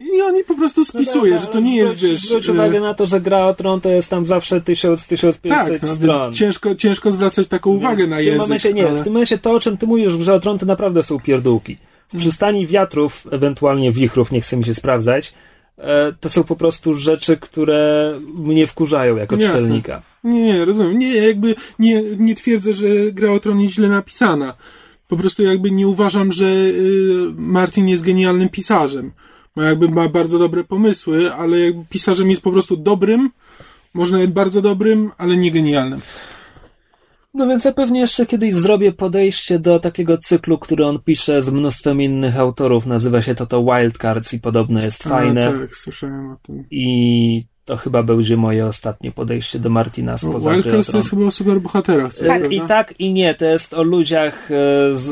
i on je po prostu spisuje, że to nie jest, wiesz... Zwróć e, uwagę na to, że gra o Tron to jest tam zawsze 1000-1500 tak, no, stron. ciężko, ciężko zwracać taką uwagę Więc na w tym język. momencie nie, ale- w tym momencie to, o czym ty mówisz grze o Tron, to naprawdę są pierdółki. W przystani wiatrów, ewentualnie wichrów, nie chce mi się sprawdzać, e, to są po prostu rzeczy, które mnie wkurzają jako Jasne. czytelnika. Nie, nie, rozumiem. Nie, jakby nie, nie twierdzę, że gra o Tron jest źle napisana. Po prostu jakby nie uważam, że y, Martin jest genialnym pisarzem. Ma jakby ma bardzo dobre pomysły, ale jakby pisarzem jest po prostu dobrym, może nawet bardzo dobrym, ale nie genialnym. No więc ja pewnie jeszcze kiedyś zrobię podejście do takiego cyklu, który on pisze z mnóstwem innych autorów. Nazywa się to to Wildcards i podobno jest fajne. A, tak, słyszałem o tym. I to chyba będzie moje ostatnie podejście do Martina spoza Wildcard to jest chyba o superbohaterach. Tak, prawda? I tak, i nie. To jest o ludziach e, z,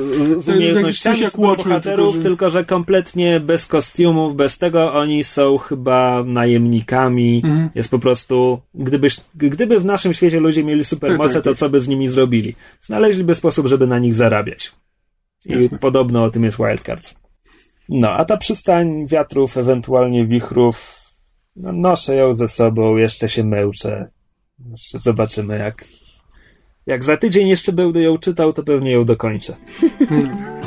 z Tak, umiejętnościami coś jak Watchmen, bohaterów, tylko, tylko, że- że kompletnie bez kostiumów, bez tego. Oni są chyba najemnikami. Mhm. Jest po prostu, gdybyś, gdyby w naszym świecie ludzie mieli supermoce, Tak, tak, to tak. co by z nimi zrobili? Znaleźliby sposób, żeby na nich zarabiać. I Jasne. podobno o tym jest Wildcards. No, a ta przystań wiatrów, ewentualnie wichrów, no, noszę ją ze sobą, jeszcze się męczę. Jeszcze zobaczymy, jak, jak za tydzień jeszcze będę ją czytał, to pewnie ją dokończę.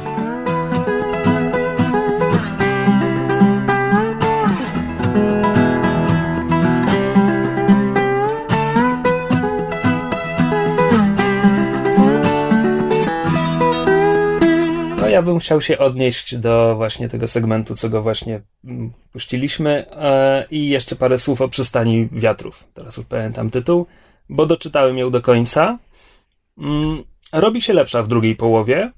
ja bym chciał się odnieść do właśnie tego segmentu, co go właśnie mm, puściliśmy e, i jeszcze parę słów o przystani wiatrów. Teraz już pamiętam tytuł, bo doczytałem ją do końca. Mm, robi się lepsza w drugiej połowie,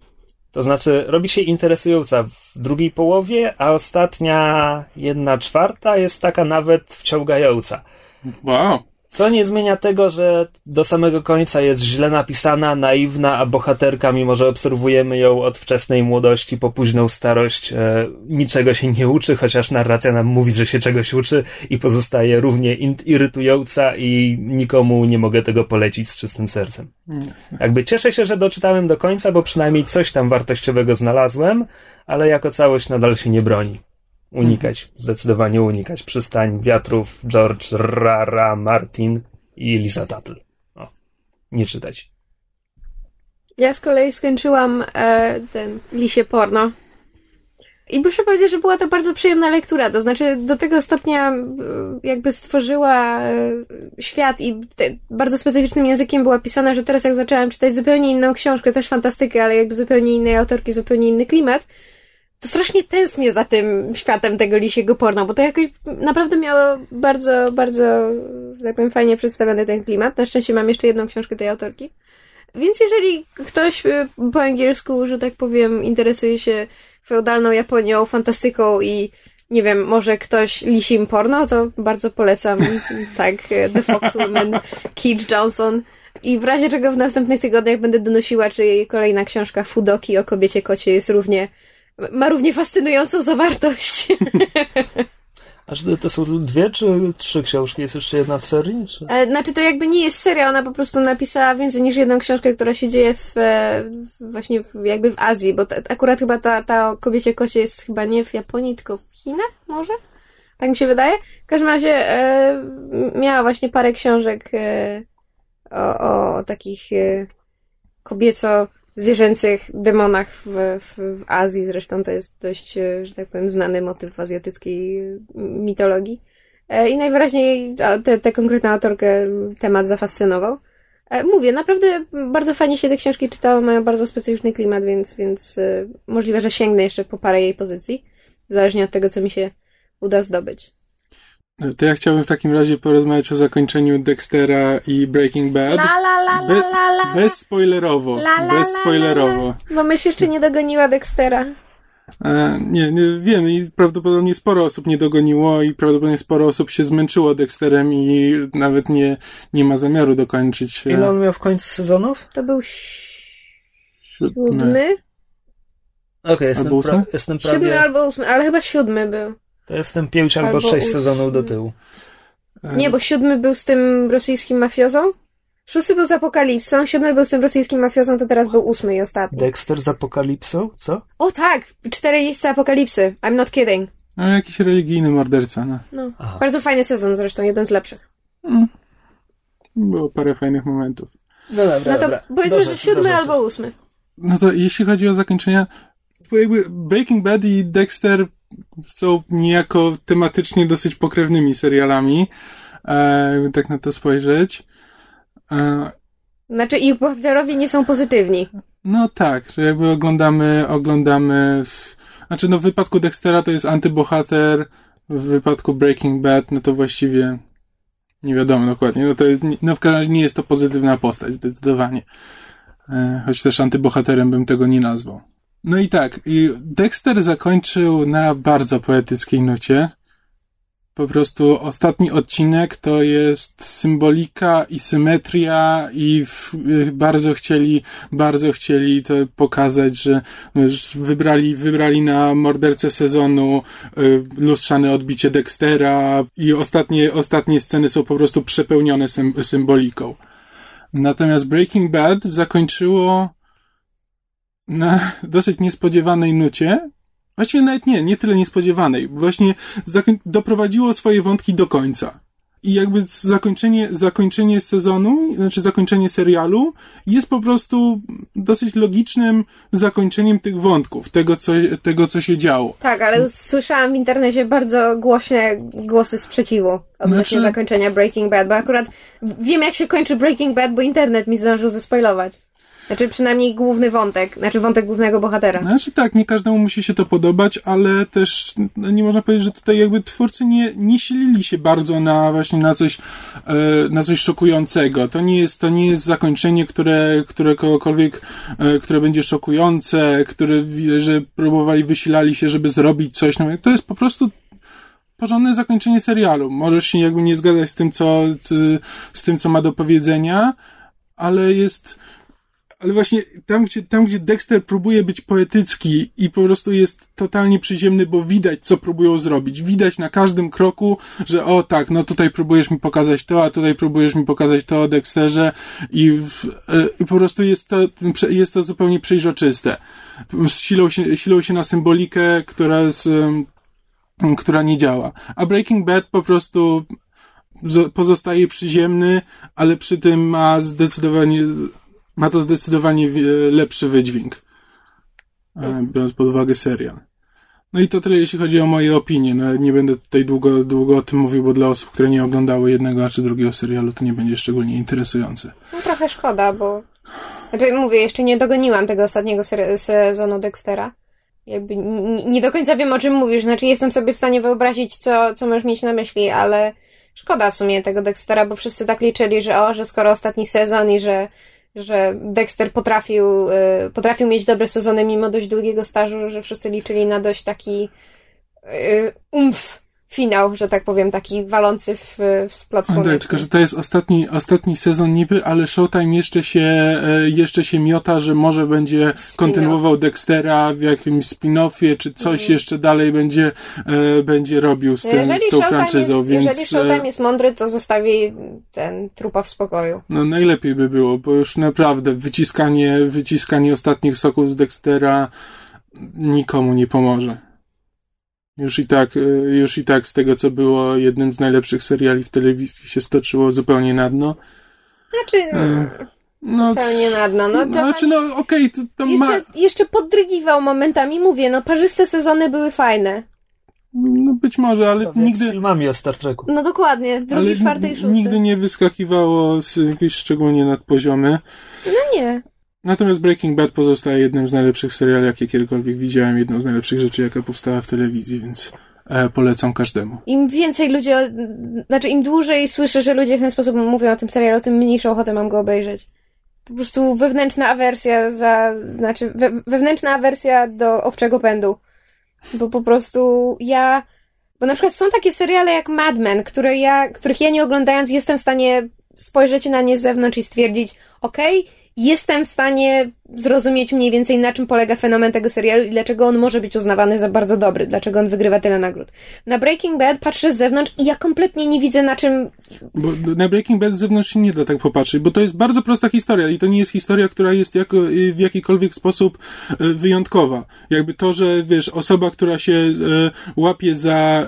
to znaczy robi się interesująca w drugiej połowie, a ostatnia jedna czwarta jest taka nawet wciągająca. Wow. Co nie zmienia tego, że do samego końca jest źle napisana, naiwna, a bohaterka, mimo że obserwujemy ją od wczesnej młodości po późną starość, e, niczego się nie uczy, chociaż narracja nam mówi, że się czegoś uczy i pozostaje równie irytująca i nikomu nie mogę tego polecić z czystym sercem. Jakby cieszę się, że doczytałem do końca, bo przynajmniej coś tam wartościowego znalazłem, ale jako całość nadal się nie broni. Unikać, zdecydowanie unikać. Przystań, wiatrów, George, Rara, Martin i Lisa Tuttle. O, nie czytać. Ja z kolei skończyłam e, ten lisie porno. I muszę powiedzieć, że była to bardzo przyjemna lektura. To znaczy, do tego stopnia e, jakby stworzyła e, świat i bardzo specyficznym językiem była pisana, że teraz jak zaczęłam czytać zupełnie inną książkę, też fantastykę, ale jakby zupełnie innej autorki, zupełnie inny klimat, to strasznie tęsknię za tym światem tego lisiego porno, bo to jakoś naprawdę miało bardzo, bardzo, tak powiem, fajnie przedstawiony ten klimat. Na szczęście mam jeszcze jedną książkę tej autorki. Więc jeżeli ktoś y, po angielsku, że tak powiem, interesuje się feudalną Japonią, fantastyką i nie wiem, może ktoś lisim porno, to bardzo polecam. tak, y, The Fox Woman, Keith Johnson. I w razie czego w następnych tygodniach będę donosiła, czy jej kolejna książka Fudoki o kobiecie kocie jest równie, ma równie fascynującą zawartość. Aż to, to są dwie czy trzy książki? Jest jeszcze jedna w serii? Czy? E, Znaczy to jakby nie jest seria, ona po prostu napisała więcej niż jedną książkę, która się dzieje w, e, właśnie w, jakby w Azji, bo ta, akurat chyba ta, ta o kobiecie kocie jest chyba nie w Japonii, tylko w Chinach może? Tak mi się wydaje. W każdym razie e, miała właśnie parę książek e, o, o takich e, kobieco-zwierzęcych demonach w, w, w Azji. Zresztą to jest dość, e, że tak powiem, znany motyw w azjatyckiej mitologii. E, I najwyraźniej tę konkretną autorkę temat zafascynował. E, Mówię, naprawdę bardzo fajnie się te książki czytało, mają bardzo specyficzny klimat, więc, więc możliwe, że sięgnę jeszcze po parę jej pozycji, zależnie od tego, co mi się uda zdobyć. To ja chciałbym w takim razie porozmawiać o zakończeniu Dextera i Breaking Bad. La la la la Be- la la. Bez spoilerowo. La, la, Bez la, spoilerowo. Bo mysz jeszcze nie dogoniła Dextera. E, nie, nie wiem i prawdopodobnie sporo osób nie dogoniło i prawdopodobnie sporo osób się zmęczyło Dexterem i nawet nie, nie ma zamiaru dokończyć. e, Ile on miał w końcu sezonów? To był siódmy? Okej, jestem, Albo pra- jestem prawie... Siódmy albo ósmy, ale chyba siódmy był. To jestem pięć albo, albo sześć sezonów do tyłu. Nie, bo siódmy był z tym rosyjskim mafiozą. Szósty był z Apokalipsą, siódmy był z tym rosyjskim mafiozą, to teraz był ósmy i ostatni. Dexter z Apokalipsą? Co? O tak! Cztery jeźdźce Apokalipsy. I'm not kidding. A jakiś religijny morderca, no. No. Aha. Bardzo fajny sezon zresztą, jeden z lepszych. Było parę fajnych momentów. No dobra, No to dobra. powiedzmy, że siódmy albo ósmy. No to jeśli chodzi o zakończenia, to jakby Breaking Bad i Dexter są niejako tematycznie dosyć pokrewnymi serialami, e, jakby tak na to spojrzeć. E, Znaczy ich bohaterowie nie są pozytywni. no tak, że jakby oglądamy, oglądamy, znaczy no w wypadku Dextera to jest antybohater, w wypadku Breaking Bad no to właściwie nie wiadomo dokładnie, no to no w każdym razie nie jest to pozytywna postać, zdecydowanie. E, choć też antybohaterem bym tego nie nazwał. No i tak, i Dexter zakończył na bardzo poetyckiej nucie. Po prostu ostatni odcinek to jest symbolika i symetria i w, y, bardzo chcieli, bardzo chcieli to pokazać, że wybrali, wybrali na mordercę sezonu y, lustrzane odbicie Dextera i ostatnie, ostatnie sceny są po prostu przepełnione sym, symboliką. Natomiast Breaking Bad zakończyło na dosyć niespodziewanej nucie. Właściwie nawet nie, nie tyle niespodziewanej. Właśnie doprowadziło swoje wątki do końca. I jakby zakończenie, zakończenie sezonu, znaczy zakończenie serialu jest po prostu dosyć logicznym zakończeniem tych wątków, tego co, tego co się działo. Tak, ale słyszałam w internecie bardzo głośne głosy sprzeciwu odnośnie Znaczy- zakończenia Breaking Bad, bo akurat wiem jak się kończy Breaking Bad, bo internet mi zdążył zespoilować. Znaczy przynajmniej główny wątek, znaczy wątek głównego bohatera. Znaczy tak, nie każdemu musi się to podobać, ale też no, nie można powiedzieć, że tutaj jakby twórcy nie, nie silili się bardzo na właśnie na coś, e, na coś szokującego. To nie jest, to nie jest zakończenie, które, które kogokolwiek, e, które będzie szokujące, które, że próbowali, wysilali się, żeby zrobić coś. No, to jest po prostu porządne zakończenie serialu. Możesz się jakby nie zgadzać z tym, co, z tym, co ma do powiedzenia, ale jest, ale właśnie tam gdzie, tam, gdzie Dexter próbuje być poetycki i po prostu jest totalnie przyziemny, bo widać, co próbują zrobić. Widać na każdym kroku, że o tak, no tutaj próbujesz mi pokazać to, a tutaj próbujesz mi pokazać to o Dexterze i, w, e, i po prostu jest to, jest to zupełnie przejrzyste. Silą się, silą się na symbolikę, która z, która nie działa. A Breaking Bad po prostu zo- pozostaje przyziemny, ale przy tym ma zdecydowanie Ma to zdecydowanie lepszy wydźwięk, e, biorąc pod uwagę serial. No i to tyle, jeśli chodzi o moje opinie. No, nie będę tutaj długo, długo o tym mówił, bo dla osób, które nie oglądały jednego czy drugiego serialu, to nie będzie szczególnie interesujące. No trochę szkoda, bo... Znaczy, mówię, jeszcze nie dogoniłam tego ostatniego sezonu Dextera. Jakby nie do końca wiem, o czym mówisz. Znaczy, jestem sobie w stanie wyobrazić, co, co możesz mieć na myśli, ale szkoda w sumie tego Dextera, bo wszyscy tak liczyli, że o, że skoro ostatni sezon i że, że Dexter potrafił, y, potrafił mieć dobre sezony mimo dość długiego stażu, że wszyscy liczyli na dość taki y, umf finał, że tak powiem, taki walący w, w splot Tak, słoneczny. tylko że to jest ostatni, ostatni sezon niby, ale Showtime jeszcze się, e, jeszcze się miota, że może będzie kontynuował Dextera w jakimś spin-offie, czy coś jeszcze dalej będzie, e, będzie robił z, tym, Mhm. Jeżeli z tą Showtime, franczyzą, jest, więc jeżeli Showtime jest mądry, to zostawi ten trupa w spokoju. no najlepiej by było, bo już naprawdę wyciskanie, wyciskanie ostatnich soków z Dextera nikomu nie pomoże. Już i tak, e, już i tak z tego, co było jednym z najlepszych seriali w telewizji się stoczyło zupełnie na dno. Znaczy, E, No, pełnie na dno. No, No, czasami znaczy, no okej, to, to ma. jeszcze, jeszcze podrygiwał momentami, mówię, no parzyste sezony były fajne. No być może, ale Tak jak z nigdy. filmami o Star Treku. No dokładnie, drugi, Ale czwarty i szósty. nigdy nie wyskakiwało z jakieś szczególnie nadpoziomy. No nie. Natomiast Breaking Bad pozostaje jednym z najlepszych seriali, jakie kiedykolwiek widziałem, jedną z najlepszych rzeczy, jaka powstała w telewizji, więc e, polecam każdemu. Im więcej ludzie, o- znaczy im dłużej słyszę, że ludzie w ten sposób mówią o tym serialu, tym mniejszą ochotę mam go obejrzeć. Po prostu wewnętrzna awersja za, znaczy we, wewnętrzna awersja do owczego pędu. Bo po prostu ja, bo na przykład są takie seriale jak Mad Men, które ja, których ja nie oglądając jestem w stanie spojrzeć na nie z zewnątrz i stwierdzić, okej, jestem w stanie zrozumieć mniej więcej na czym polega fenomen tego serialu i dlaczego on może być uznawany za bardzo dobry, dlaczego on wygrywa tyle nagród. Na Breaking Bad patrzę z zewnątrz i ja kompletnie nie widzę na czym Bo na Breaking Bad z zewnątrz nie da tak popatrzeć, bo to jest bardzo prosta historia i to nie jest historia, która jest jako, y, w jakikolwiek sposób y, wyjątkowa. Jakby to, że wiesz, osoba, która się y, łapie za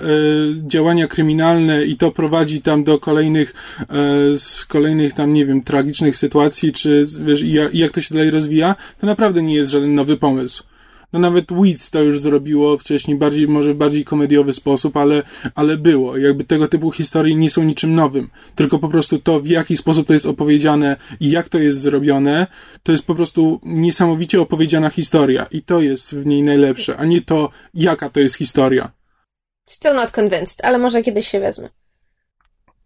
działania kryminalne i to prowadzi tam do kolejnych, kolejnych tam, nie wiem, tragicznych sytuacji, czy wiesz, i jak to się dalej rozwija, to naprawdę nie jest żaden nowy pomysł. No nawet Weeds to już zrobiło wcześniej bardziej, może w bardziej komediowy sposób, ale, ale było. Jakby tego typu historie nie są niczym nowym. Tylko po prostu to, w jaki sposób to jest opowiedziane i jak to jest zrobione, to jest po prostu niesamowicie opowiedziana historia. I to jest w niej najlepsze, a nie to, jaka to jest historia. Still not convinced, ale może kiedyś się wezmę.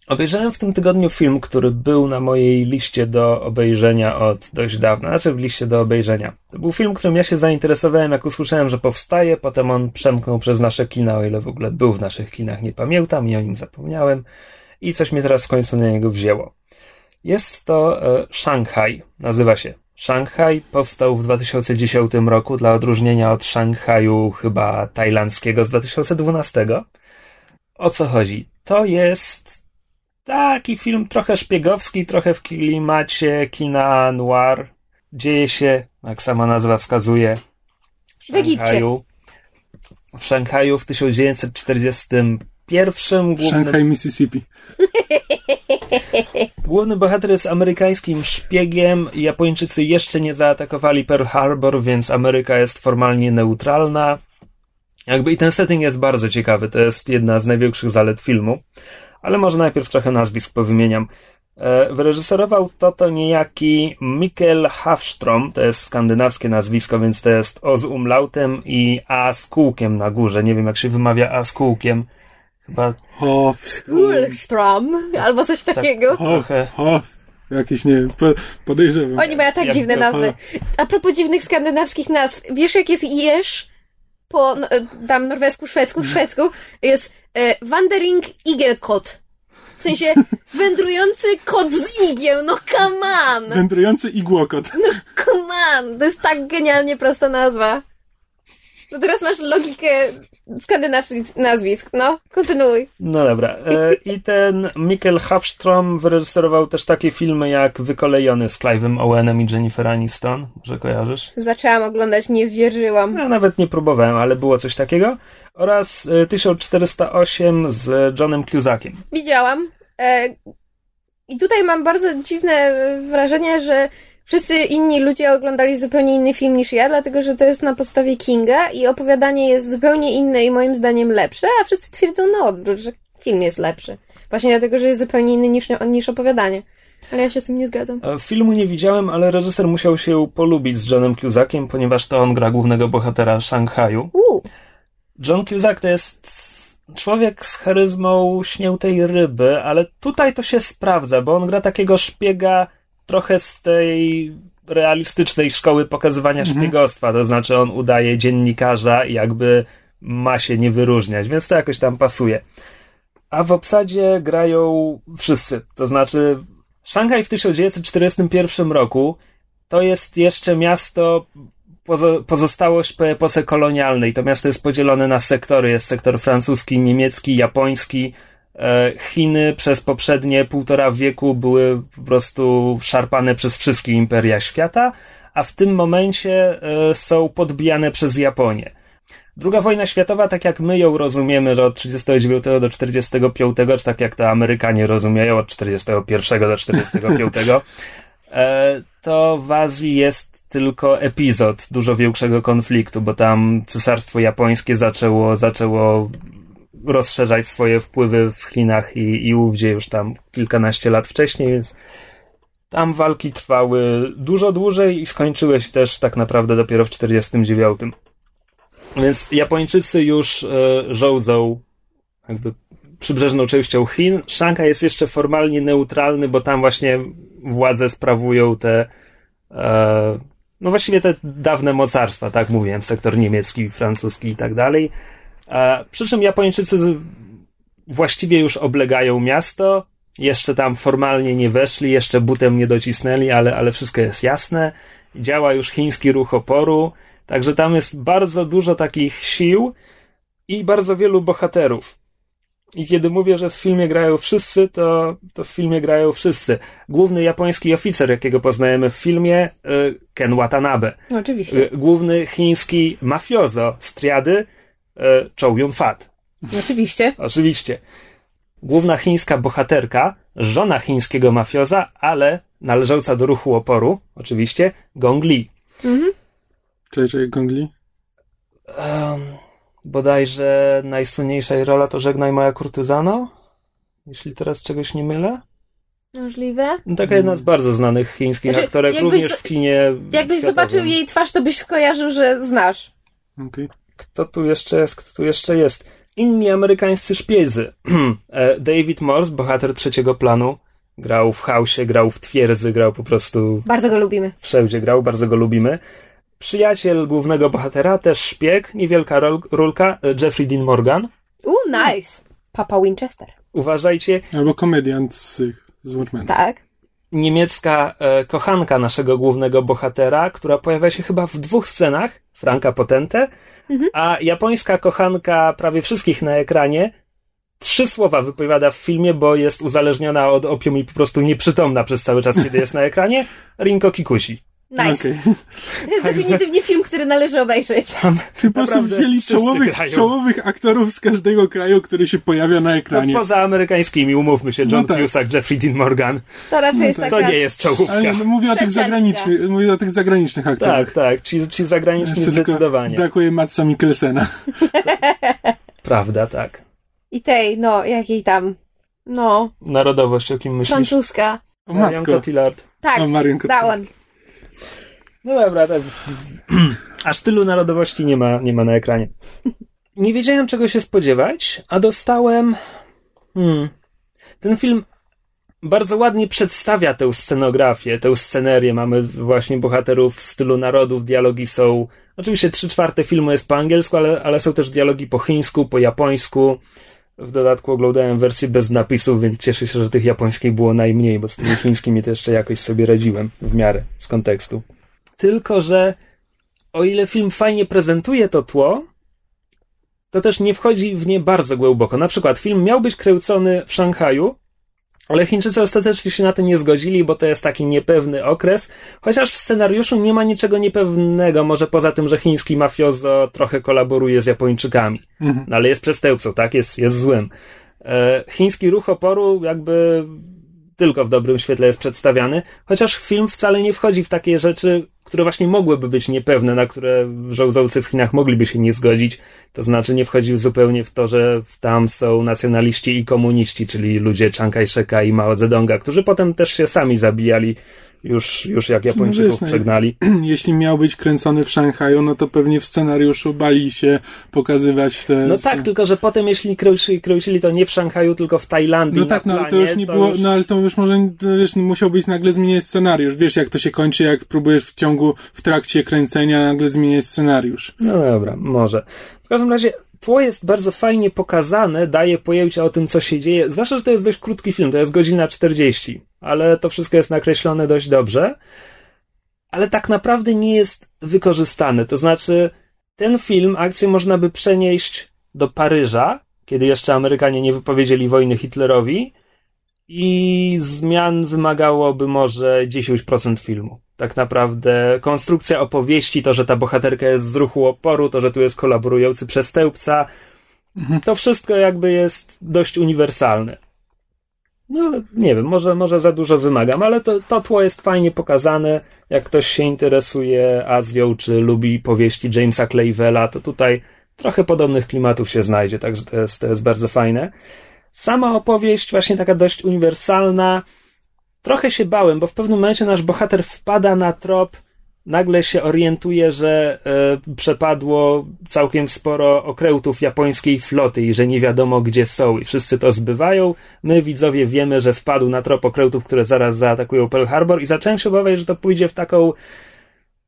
Obejrzałem w tym tygodniu film, który był na mojej liście do obejrzenia od dość dawna, znaczy w liście do obejrzenia. To był film, którym ja się zainteresowałem, jak usłyszałem, że powstaje, potem on przemknął przez nasze kina, o ile w ogóle był w naszych kinach, nie pamiętam i o nim zapomniałem i coś mnie teraz w końcu na niego wzięło. Jest to e, Shanghai, nazywa się Shanghai, powstał w 2010 roku dla odróżnienia od Szanghaju chyba tajlandzkiego z 2012. O co chodzi? To jest taki film trochę szpiegowski, trochę w klimacie kina noir. Dzieje się, jak sama nazwa wskazuje, w W Egipcie. W Szanghaju w 1941 głównym, Shanghai, Mississippi. główny bohater jest amerykańskim szpiegiem. Japończycy jeszcze nie zaatakowali Pearl Harbor, więc Ameryka jest formalnie neutralna. Jakby i ten setting jest bardzo ciekawy. To jest jedna z największych zalet filmu. Ale może najpierw trochę nazwisk powymieniam. E, Wyreżyserował to to niejaki Mikkel Hafstrom, to jest skandynawskie nazwisko, więc to jest O z umlautem i A z kółkiem na górze. Nie wiem jak się wymawia A z kółkiem. Chyba Ho, Ulstrom, albo coś takiego. ho, trochę. ho. Jakieś, nie wiem, po, podejrzewam. Oni mają tak Jak dziwne to- nazwy. A propos dziwnych skandynawskich nazw, wiesz jak jest jesz po no, e, tam norwesku, szwedzku, szwedzku jest e, Wandering Igelkot. W sensie wędrujący kot z igieł, no come on! Wędrujący igłokot. Come on! To jest tak genialnie prosta nazwa. No teraz masz logikę skandynawskich nazwisk, no, kontynuuj. No dobra. E, I ten Mikkel Hafstrom wyreżyserował też takie filmy jak Wykolejony z Clive'em Owenem i Jennifer Aniston. Może kojarzysz? Zaczęłam oglądać, nie zdzierżyłam. Ja nawet nie próbowałem, ale było coś takiego. Oraz e, 1408 z Johnem Cusackiem. Widziałam. E, I tutaj mam bardzo dziwne e, wrażenie, że wszyscy inni ludzie oglądali zupełnie inny film niż ja, dlatego że to jest na podstawie Kinga i opowiadanie jest zupełnie inne i moim zdaniem lepsze, a wszyscy twierdzą na odwrót, że film jest lepszy. Właśnie dlatego, że jest zupełnie inny niż, niż opowiadanie. Ale ja się z tym nie zgadzam. E, Filmu nie widziałem, ale reżyser musiał się polubić z Johnem Cusackiem, ponieważ to on gra głównego bohatera Szanghaju. Uuu, John Cusack to jest człowiek z charyzmą śniętej ryby, ale tutaj to się sprawdza, bo on gra takiego szpiega trochę z tej realistycznej szkoły pokazywania szpiegostwa, to znaczy on udaje dziennikarza i jakby ma się nie wyróżniać, więc to jakoś tam pasuje. A w obsadzie grają wszyscy, to znaczy Szanghaj w 1941 roku to jest jeszcze miasto pozostałość po epoce kolonialnej. To miasto jest podzielone na sektory. Jest sektor francuski, niemiecki, japoński. E, Chiny przez poprzednie półtora wieku były po prostu szarpane przez wszystkie imperia świata, a w tym momencie e, są podbijane przez Japonię. Druga wojna światowa, tak jak my ją rozumiemy, że od 39 do 45, czy tak jak to Amerykanie rozumieją, od 41 do 45, e, to w Azji jest tylko epizod dużo większego konfliktu, bo tam cesarstwo japońskie zaczęło, zaczęło rozszerzać swoje wpływy w Chinach i, i ówdzie już tam kilkanaście lat wcześniej, więc tam walki trwały dużo dłużej i skończyły się też tak naprawdę dopiero w 49. Więc Japończycy już e, żołdzą jakby przybrzeżną częścią Chin. Szanghaj jest jeszcze formalnie neutralny, bo tam właśnie władze sprawują te e, no właściwie te dawne mocarstwa, tak mówiłem, sektor niemiecki, francuski i tak dalej. Przy czym Japończycy właściwie już oblegają miasto, jeszcze tam formalnie nie weszli, jeszcze butem nie docisnęli, ale, ale wszystko jest jasne. Działa już chiński ruch oporu, także tam jest bardzo dużo takich sił i bardzo wielu bohaterów. I kiedy mówię, że w filmie grają wszyscy, to, to w filmie grają wszyscy. Główny japoński oficer, jakiego poznajemy w filmie, y, Ken Watanabe. oczywiście. Y, Główny chiński mafiozo z triady, y, Chow Yun-fat. Oczywiście. Oczywiście. Główna chińska bohaterka, żona chińskiego mafioza, ale należąca do ruchu oporu, oczywiście, Gong Li. Cześć, cześć, Gongli. Um, bodajże najsłynniejsza jej rola to Żegnaj moja kurtyzano, jeśli teraz czegoś nie mylę. Możliwe. No, taka jedna z bardzo znanych chińskich Znaczy, aktorek, jakbyś również w kinie Jakbyś światowym. zobaczył jej twarz, to byś skojarzył, że znasz. Okej. Kto tu jeszcze jest? Kto tu jeszcze jest? Inni amerykańscy szpiedzy. E, David Morse, bohater trzeciego planu, grał w Hausie, grał w Twierdzy, grał po prostu Bardzo go lubimy. wszędzie grał, bardzo go lubimy. Przyjaciel głównego bohatera, też szpieg, niewielka rol, rolka, e, Jeffrey Dean Morgan. Uuu, nice. Papa Winchester. Uważajcie, Albo komediant z z Watchmen. Tak. niemiecka e, kochanka naszego głównego bohatera, która pojawia się chyba w dwóch scenach, Franka Potente, a japońska kochanka prawie wszystkich na ekranie trzy słowa wypowiada w filmie, bo jest uzależniona od opium i po prostu nieprzytomna przez cały czas, kiedy jest na ekranie, Rinko Kikuchi. Nice. Okej. To jest definitywnie film, który należy obejrzeć. Czyli po prostu wzięli czołowych, czołowych aktorów z każdego kraju, który się pojawia na No, ekranie. poza amerykańskimi, umówmy się, John No tak. Jeffrey Dean Morgan. To raczej jest To taka... nie jest czołówka. Ale no, mówię o tych zagranicznych, mówię o tych zagranicznych aktorach. Tak, tak, ci, ci zagraniczni Jeszcze zdecydowanie. Brakuje Matsa Mikkelsena. Prawda, tak. I tej, no, jakiej tam... No, Narodowość, o kim myślisz? francuska. O Marion. Cotillard. Tak, O, Marion Cotillard. No dobra, tak. Aż tylu narodowości nie ma, nie ma na ekranie. Nie wiedziałem czego się spodziewać, a dostałem. Hmm. Ten film bardzo ładnie przedstawia tę scenografię, tę scenerię. Mamy właśnie bohaterów w stylu narodów, dialogi są. Oczywiście trzy czwarte filmu jest po angielsku, ale, ale są też dialogi po chińsku, po japońsku. W dodatku oglądałem wersję bez napisów, więc cieszę się, że tych japońskich było najmniej, bo z tymi chińskimi to jeszcze jakoś sobie radziłem w miarę z kontekstu. Tylko, że o ile film fajnie prezentuje to tło, to też nie wchodzi w nie bardzo głęboko. Na przykład film miał być kręcony w Szanghaju, ale Chińczycy ostatecznie się na to nie zgodzili, bo to jest taki niepewny okres, chociaż w scenariuszu nie ma niczego niepewnego, może poza tym, że chiński mafiozo trochę kolaboruje z Japończykami. Mhm. No ale jest przestępcą, tak? Jest, jest złym. E, chiński ruch oporu jakby tylko w dobrym świetle jest przedstawiany, chociaż film wcale nie wchodzi w takie rzeczy, które właśnie mogłyby być niepewne, na które żołdzący w Chinach mogliby się nie zgodzić. To znaczy nie wchodzi zupełnie w to, że tam są nacjonaliści i komuniści, czyli ludzie Chiang Kai-sheka i Mao Zedonga, którzy potem też się sami zabijali już, już jak Japończyków wiesz, no, przegnali. Jeśli miał być kręcony w Szanghaju, no to pewnie w scenariuszu bali się pokazywać te... No tak, tylko że potem jeśli kręcili, kręcili to nie w Szanghaju, tylko w Tajlandii No tak, no ale to już nie było, już... no ale to już może, to wiesz, musiał być nagle zmieniać scenariusz. Wiesz, jak to się kończy, jak próbujesz w ciągu, w trakcie kręcenia nagle zmieniać scenariusz. No dobra, może. W każdym razie tło jest bardzo fajnie pokazane, daje pojęcie o tym, co się dzieje. Zwłaszcza, że to jest dość krótki film, to jest godzina 40, ale to wszystko jest nakreślone dość dobrze. Ale tak naprawdę nie jest wykorzystane. To znaczy, ten film, akcję można by przenieść do Paryża, kiedy jeszcze Amerykanie nie wypowiedzieli wojny Hitlerowi, i zmian wymagałoby może 10% filmu. Tak naprawdę konstrukcja opowieści, to, że ta bohaterka jest z ruchu oporu, to, że tu jest kolaborujący przestępca, to wszystko jakby jest dość uniwersalne. No, nie wiem, może, może za dużo wymagam, ale to, to tło jest fajnie pokazane. Jak ktoś się interesuje Azją, czy lubi powieści Jamesa Clavella, to tutaj trochę podobnych klimatów się znajdzie, także to jest, to jest bardzo fajne. Sama opowieść, właśnie taka dość uniwersalna. Trochę się bałem, bo w pewnym momencie nasz bohater wpada na trop, nagle się orientuje, że e, przepadło całkiem sporo okrętów japońskiej floty i że nie wiadomo gdzie są i wszyscy to zbywają. My widzowie wiemy, że wpadł na trop okrętów, które zaraz zaatakują Pearl Harbor i zacząłem się obawiać, że to pójdzie w taką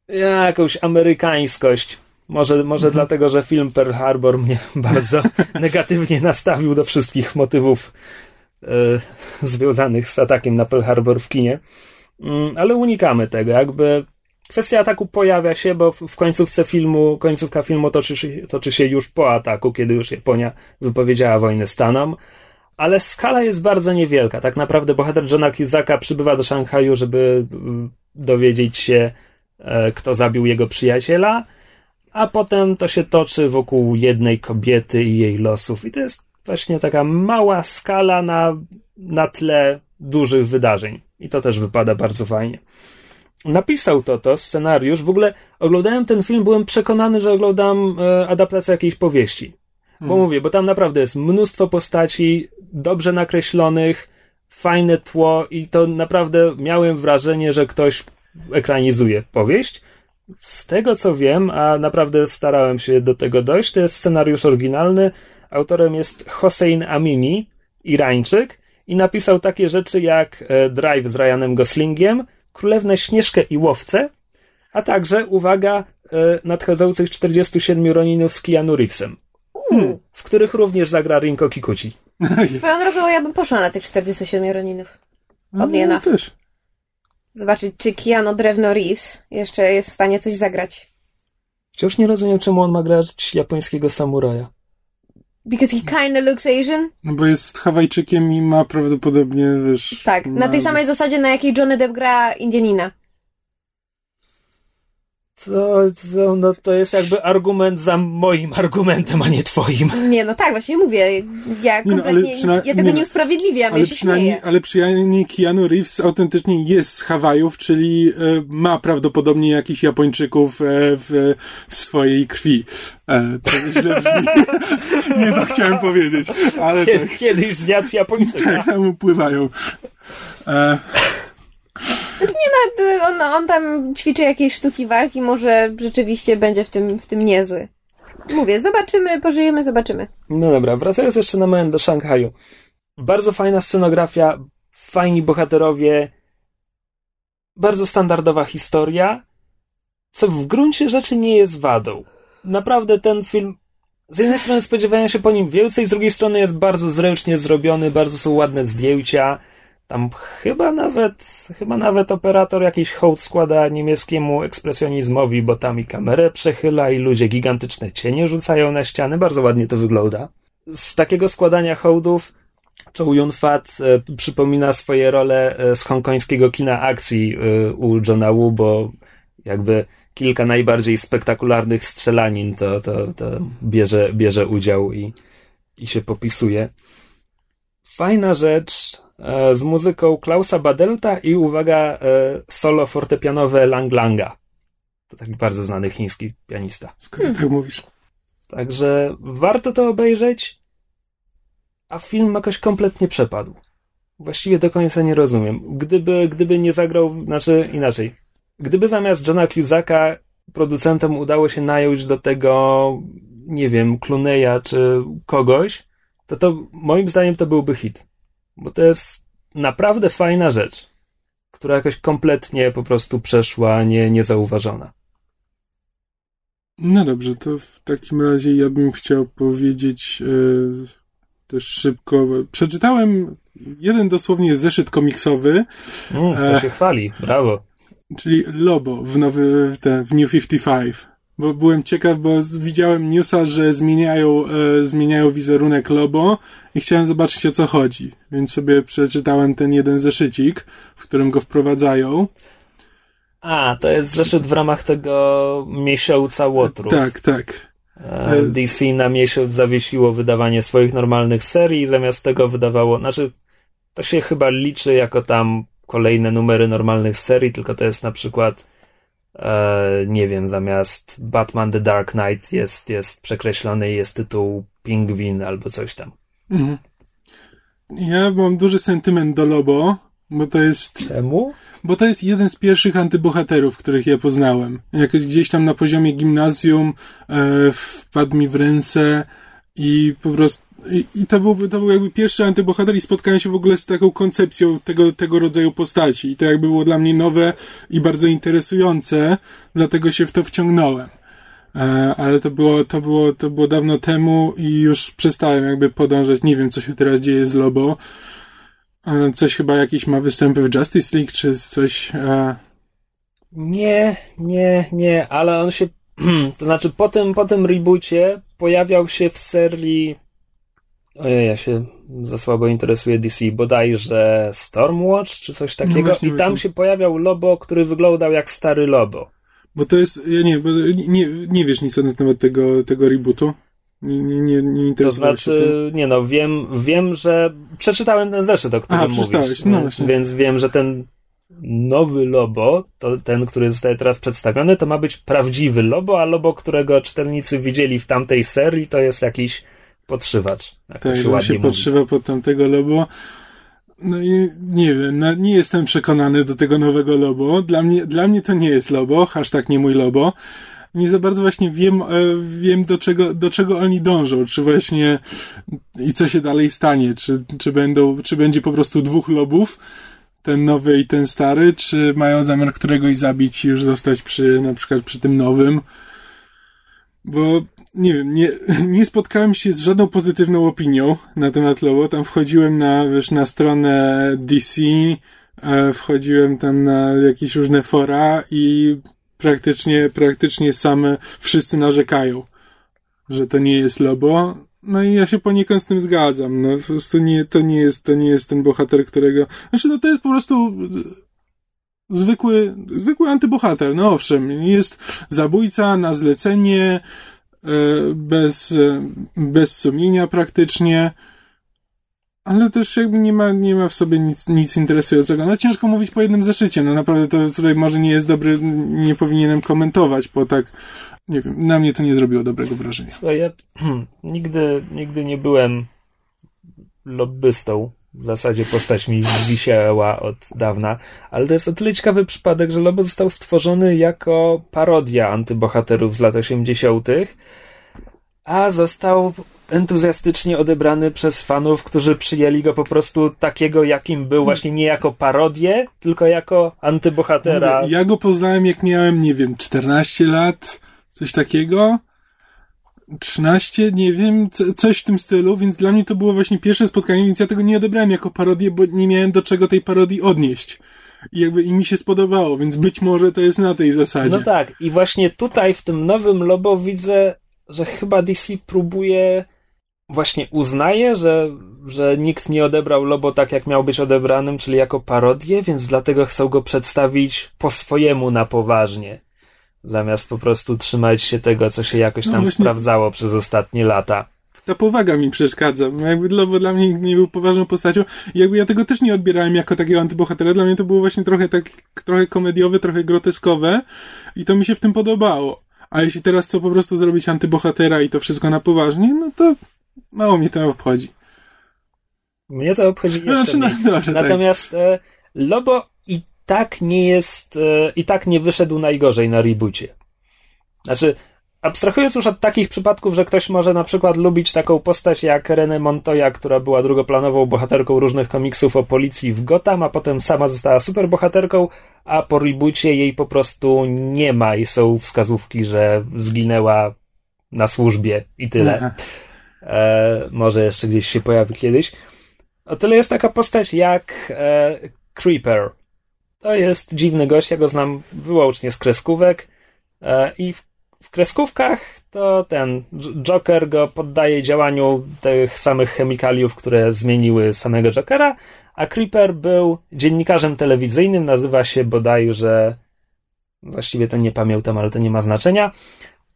jakąś amerykańskość. Może, może dlatego, że film Pearl Harbor mnie bardzo negatywnie nastawił do wszystkich motywów związanych z atakiem na Pearl Harbor w kinie. Mm, ale unikamy tego. Jakby kwestia ataku pojawia się, bo w, w końcówce filmu, końcówka filmu toczy się, toczy się już po ataku, kiedy już Japonia wypowiedziała wojnę Stanom. Ale skala jest bardzo niewielka. Tak naprawdę bohater Johna Cusacka przybywa do Szanghaju, żeby mm, dowiedzieć się, e, kto zabił jego przyjaciela a potem to się toczy wokół jednej kobiety i jej losów. I to jest właśnie taka mała skala na, na tle dużych wydarzeń. I to też wypada bardzo fajnie. Napisał to, to scenariusz. W ogóle oglądałem ten film, byłem przekonany, że oglądam e, adaptację jakiejś powieści. Bo Hmm. mówię, bo tam naprawdę jest mnóstwo postaci, dobrze nakreślonych, fajne tło i to naprawdę miałem wrażenie, że ktoś ekranizuje powieść. Z tego co wiem, a naprawdę starałem się do tego dojść, to jest scenariusz oryginalny. Autorem jest Hossein Amini, Irańczyk, i napisał takie rzeczy jak e, Drive z Ryanem Goslingiem, Królewnę Śnieżkę i Łowcę, a także, uwaga, e, nadchodzących 47 Roninów z Keanu Reevesem, Uuu. w których również zagra Rinko Kikuchi. Swoją drogą ja bym poszła na tych 47 Roninów. No, Oddly enough. też. Zobaczyć, czy Keanu Drewno Reeves jeszcze jest w stanie coś zagrać. Wciąż nie rozumiem, czemu on ma grać japońskiego samuraja. Because he kinda looks Asian? No bo jest Hawajczykiem i ma prawdopodobnie, wiesz... Tak, na tej samej zasadzie, na jakiej Johnny Depp gra Indianina. To, to, no, to jest jakby argument za moim argumentem, a nie twoim. Nie, no tak, właśnie mówię. Ja Nie no, przyna- ja tego nie nie, no, usprawiedliwiam, Ale ja się przynajmniej, śmieję. ale przynajmniej Keanu Reeves autentycznie jest z Hawajów, czyli e, ma prawdopodobnie jakichś Japończyków e, w, w swojej krwi. E, to źle brzmi. Nie to chciałem powiedzieć, ale Kiedy, tak, kiedyś zjadł Japończyka. tak tam upływają. E, Znaczy nie, no, on, on tam ćwiczy jakieś sztuki walki, może rzeczywiście będzie w tym, w tym niezły. Mówię, zobaczymy, pożyjemy, zobaczymy. No dobra, wracając jeszcze na moment do Szanghaju. Bardzo fajna scenografia, fajni bohaterowie, bardzo standardowa historia, co w gruncie rzeczy nie jest wadą. Naprawdę ten film, z jednej strony spodziewałem się po nim więcej, z drugiej strony jest bardzo zręcznie zrobiony, bardzo są ładne zdjęcia. Tam chyba nawet, chyba nawet operator jakiś hołd składa niemieckiemu ekspresjonizmowi, bo tam i kamerę przechyla i ludzie gigantyczne cienie rzucają na ściany. Bardzo ładnie to wygląda. Z takiego składania hołdów Chow Yun-fat e, przypomina swoje role e, z hongkońskiego kina akcji e, u Johna Woo, bo jakby kilka najbardziej spektakularnych strzelanin to, to, to bierze, bierze udział i, i się popisuje. Fajna rzecz, z muzyką Klausa Badelta i uwaga, e, solo fortepianowe Lang Langa. To taki bardzo znany chiński pianista. Skoro tak mówisz. Także warto to obejrzeć, a film jakoś kompletnie przepadł. Właściwie do końca nie rozumiem. Gdyby, gdyby nie zagrał, znaczy inaczej. Gdyby zamiast Johna Cusacka producentom udało się nająć do tego, nie wiem, Cluneya czy kogoś, to to moim zdaniem to byłby hit. Bo to jest naprawdę fajna rzecz, która jakoś kompletnie po prostu przeszła nie, niezauważona. No dobrze, to w takim razie ja bym chciał powiedzieć e, też szybko. Przeczytałem jeden dosłownie zeszyt komiksowy, Mm, to się chwali, brawo. czyli Lobo w, nowy, w, te, w New 55. Bo byłem ciekaw, bo widziałem newsa, że zmieniają, e, zmieniają wizerunek Lobo i chciałem zobaczyć o co chodzi. Więc sobie przeczytałem ten jeden zeszycik, w którym go wprowadzają. A, to jest zeszyt w ramach tego miesiąca łotrów. Tak, tak. E, DC na miesiąc zawiesiło wydawanie swoich normalnych serii i zamiast tego wydawało, znaczy to się chyba liczy jako tam kolejne numery normalnych serii, tylko to jest na przykład e, nie wiem, zamiast Batman The Dark Knight jest, jest przekreślony i jest tytuł Pingwin albo coś tam. Mhm. Ja mam duży sentyment do Lobo, bo to jest Czemu? Bo to jest jeden z pierwszych antybohaterów, których ja poznałem. Jakoś gdzieś tam na poziomie gimnazjum e, wpadł mi w ręce i po prostu. I, i to, był, to był jakby pierwszy antybohater i spotkałem się w ogóle z taką koncepcją tego, tego rodzaju postaci. I to jakby było dla mnie nowe i bardzo interesujące, dlatego się w to wciągnąłem. E, ale to było, to było, to było dawno temu i już przestałem jakby podążać. Nie wiem, co się teraz dzieje z Lobo. E, Coś chyba jakieś ma występy w Justice League, czy coś. E, Nie, nie, nie, ale on się. To znaczy, po tym, po tym reboocie pojawiał się w serii. Ojej, ja się za słabo interesuję DC, bodajże Stormwatch czy coś takiego. właśnie, I tam właśnie. się pojawiał Lobo, który wyglądał jak stary Lobo. Bo to jest. Ja nie, nie, nie wiesz nic na temat tego, tego rebootu. Nie, nie, nie, To znaczy, nie no, wiem, wiem, że przeczytałem ten zeszyt, o którym Aha, mówisz. przeczytałeś, no więc, więc wiem, że ten nowy Lobo, to ten, który zostaje teraz przedstawiony, to ma być prawdziwy Lobo, a Lobo, którego czytelnicy widzieli w tamtej serii, to jest jakiś podszywacz. Tak, się ładnie się mówi. podszywa pod tamtego Lobo. No i nie wiem, no, nie jestem przekonany do tego nowego Lobo. Dla mnie, dla mnie to nie jest Lobo, hashtag nie mój Lobo. Nie za bardzo właśnie wiem, e, wiem do czego, do czego oni dążą, czy właśnie i co się dalej stanie, czy, czy będą, czy będzie po prostu dwóch Lobów, ten nowy i ten stary, czy mają zamiar któregoś zabić i już zostać przy, na przykład przy tym nowym. Bo nie wiem, nie, nie spotkałem się z żadną pozytywną opinią na temat Lobo. Tam wchodziłem na, wiesz, na stronę DC, e, wchodziłem tam na jakieś różne fora i praktycznie, praktycznie same wszyscy narzekają, że to nie jest Lobo. No i ja się poniekąd z tym zgadzam. No po prostu nie, to nie jest, to nie jest ten bohater, którego, znaczy no to jest po prostu zwykły, zwykły antybohater. No owszem, jest zabójca na zlecenie, bez, e, bez sumienia praktycznie, ale też jakby nie ma, nie ma w sobie nic, nic interesującego. No ciężko mówić po jednym zeszycie, no naprawdę to tutaj może nie jest dobry, nie powinienem komentować, bo tak, nie wiem, na mnie to nie zrobiło dobrego wrażenia. Słuchaj, ja nigdy, nigdy nie byłem lobbystą. W zasadzie postać mi wisiała od dawna, ale to jest o tyle ciekawy przypadek, że Lobo został stworzony jako parodia antybohaterów z lat 80., a został entuzjastycznie odebrany przez fanów, którzy przyjęli go po prostu takiego, jakim był, właśnie nie jako parodię, tylko jako antybohatera. Ja go poznałem jak miałem, nie wiem, 14 lat, coś takiego. 13, nie wiem, co, coś w tym stylu, więc dla mnie to było właśnie pierwsze spotkanie, więc ja tego nie odebrałem jako parodię, bo nie miałem do czego tej parodii odnieść. I jakby i mi się spodobało, więc być może to jest na tej zasadzie. No tak, i właśnie tutaj w tym nowym Lobo widzę, że chyba DC próbuje, właśnie uznaje, że, że nikt nie odebrał Lobo tak, jak miał być odebranym, czyli jako parodię, więc dlatego chcą go przedstawić po swojemu na poważnie. Zamiast po prostu trzymać się tego, co się jakoś No tam właśnie- sprawdzało przez ostatnie lata. ta powaga mi przeszkadza. Jakby Lobo dla mnie nie był poważną postacią. I jakby ja tego też nie odbierałem jako takiego antybohatera. Dla mnie to było właśnie trochę tak, trochę komediowe, trochę groteskowe. I to mi się w tym podobało. A jeśli teraz chcą po prostu zrobić antybohatera i to wszystko na poważnie, no to mało mnie to obchodzi. Mnie to obchodzi jeszcze Znaczy, no, dobrze, tak. Natomiast e, Lobo tak nie jest, e, i tak nie wyszedł najgorzej na reboocie. Znaczy, abstrahując już od takich przypadków, że ktoś może na przykład lubić taką postać jak René Montoya, która była drugoplanową bohaterką różnych komiksów o policji w Gotham, a potem sama została superbohaterką, a po reboocie jej po prostu nie ma i są wskazówki, że zginęła na służbie i tyle. Aha. E, może jeszcze gdzieś się pojawi kiedyś. O tyle jest taka postać jak e, Creeper. To jest dziwny gość, ja go znam wyłącznie z kreskówek. E, i w, w kreskówkach to ten Joker go poddaje działaniu tych samych chemikaliów, które zmieniły samego Jokera, a Creeper był dziennikarzem telewizyjnym, nazywa się bodajże właściwie to nie pamiętam, ale to nie ma znaczenia.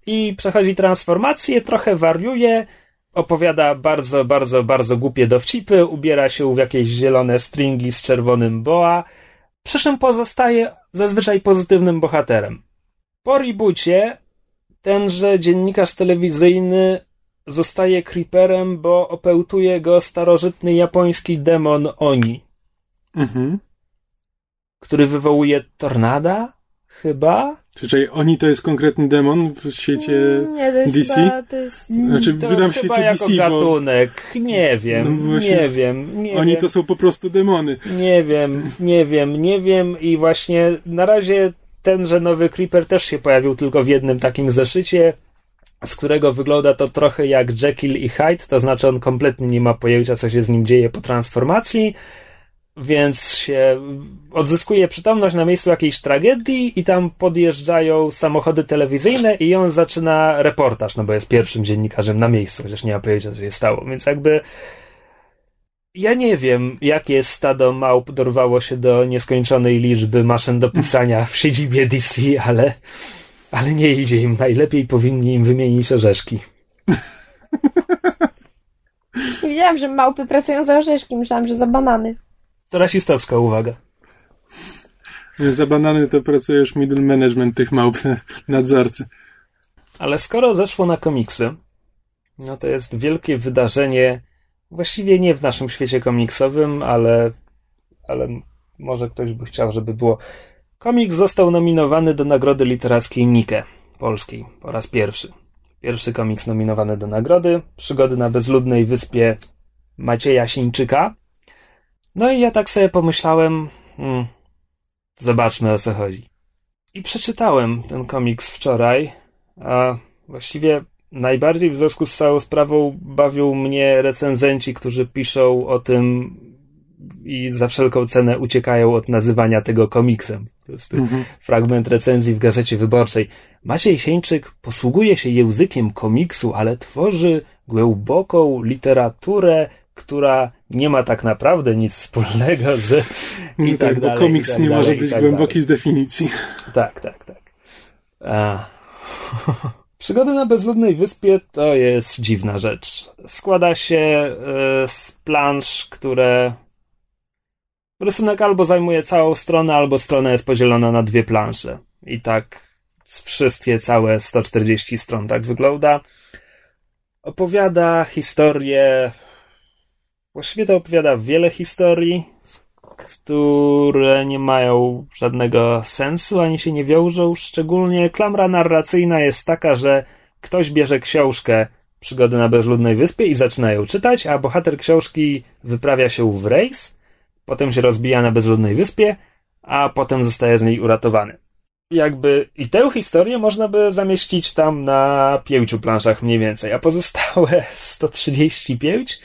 I przechodzi transformację, trochę wariuje, opowiada bardzo, bardzo, bardzo głupie dowcipy, ubiera się w jakieś zielone stringi z czerwonym boa, przy czym pozostaje zazwyczaj pozytywnym bohaterem. Po reboocie tenże dziennikarz telewizyjny zostaje creeperem, bo opełtuje go starożytny japoński demon Oni, Mhm. który wywołuje tornada, chyba? Czyli oni to jest konkretny demon w świecie... Nie, to jest DC? chyba, to jest... Znaczy, To wydam w chyba świecie jako DC, bo gatunek. Nie wiem, No właśnie, nie wiem, nie oni wiem. to są po prostu demony. Nie wiem, nie wiem, nie wiem i właśnie na razie tenże nowy Creeper też się pojawił tylko w jednym takim zeszycie, z którego wygląda to trochę jak Jekyll i Hyde, to znaczy on kompletnie nie ma pojęcia, co się z nim dzieje po transformacji, więc się odzyskuje przytomność na miejscu jakiejś tragedii i tam podjeżdżają samochody telewizyjne i on zaczyna reportaż, no bo jest pierwszym dziennikarzem na miejscu, chociaż nie ma pojęcia, co się stało, więc jakby ja nie wiem, jakie stado małp dorwało się do nieskończonej liczby maszyn do pisania w siedzibie DC, ale, ale nie idzie im. Najlepiej powinni im wymienić orzeszki. Nie wiedziałam, że małpy pracują za orzeszki, myślałam, że za banany. To rasistowska uwaga. Za banany to pracuje już middle management tych małp, nadzorcy. Ale skoro zeszło na komiksy, no to jest wielkie wydarzenie, właściwie nie w naszym świecie komiksowym, ale, ale może ktoś by chciał, żeby było. Komiks został nominowany do nagrody literackiej Nike polskiej po raz pierwszy. Pierwszy komiks nominowany do nagrody. Przygody na bezludnej wyspie Macieja Sińczyka. No i ja tak sobie pomyślałem, hmm, zobaczmy o co chodzi. I przeczytałem ten komiks wczoraj, a właściwie najbardziej w związku z całą sprawą bawią mnie recenzenci, którzy piszą o tym i za wszelką cenę uciekają od nazywania tego komiksem. To jest Mhm. fragment recenzji w Gazecie Wyborczej. Maciej Sieńczyk posługuje się językiem komiksu, ale tworzy głęboką literaturę, która nie ma tak naprawdę nic wspólnego z i tak, tak, bo dalej, komiks i tak nie dalej, może być tak głęboki dalej. z definicji. Tak, tak, tak. A. Przygody na bezludnej wyspie to jest dziwna rzecz. Składa się e, z plansz, które. Rysunek albo zajmuje całą stronę, albo strona jest podzielona na dwie plansze. I tak wszystkie całe 140 stron tak wygląda. Opowiada historię. Właściwie to opowiada wiele historii, które nie mają żadnego sensu ani się nie wiążą. Szczególnie klamra narracyjna jest taka, że ktoś bierze książkę Przygody na bezludnej wyspie i zaczyna ją czytać, a bohater książki wyprawia się w rejs, potem się rozbija na bezludnej wyspie, a potem zostaje z niej uratowany. Jakby i tę historię można by zamieścić tam na pięciu planszach mniej więcej, a pozostałe 135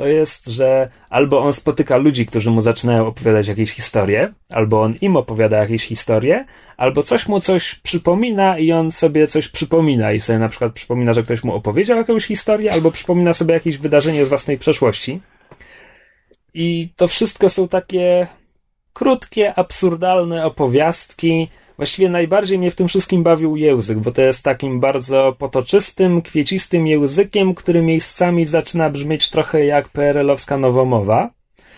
to jest, że albo on spotyka ludzi, którzy mu zaczynają opowiadać jakieś historie, albo on im opowiada jakieś historie, albo coś mu coś przypomina i on sobie coś przypomina i sobie na przykład przypomina, że ktoś mu opowiedział jakąś historię, albo przypomina sobie jakieś wydarzenie z własnej przeszłości. I to wszystko są takie krótkie, absurdalne opowiastki. Właściwie najbardziej mnie w tym wszystkim bawił język, bo to jest takim bardzo potoczystym, kwiecistym językiem, który miejscami zaczyna brzmieć trochę jak PRL-owska nowomowa.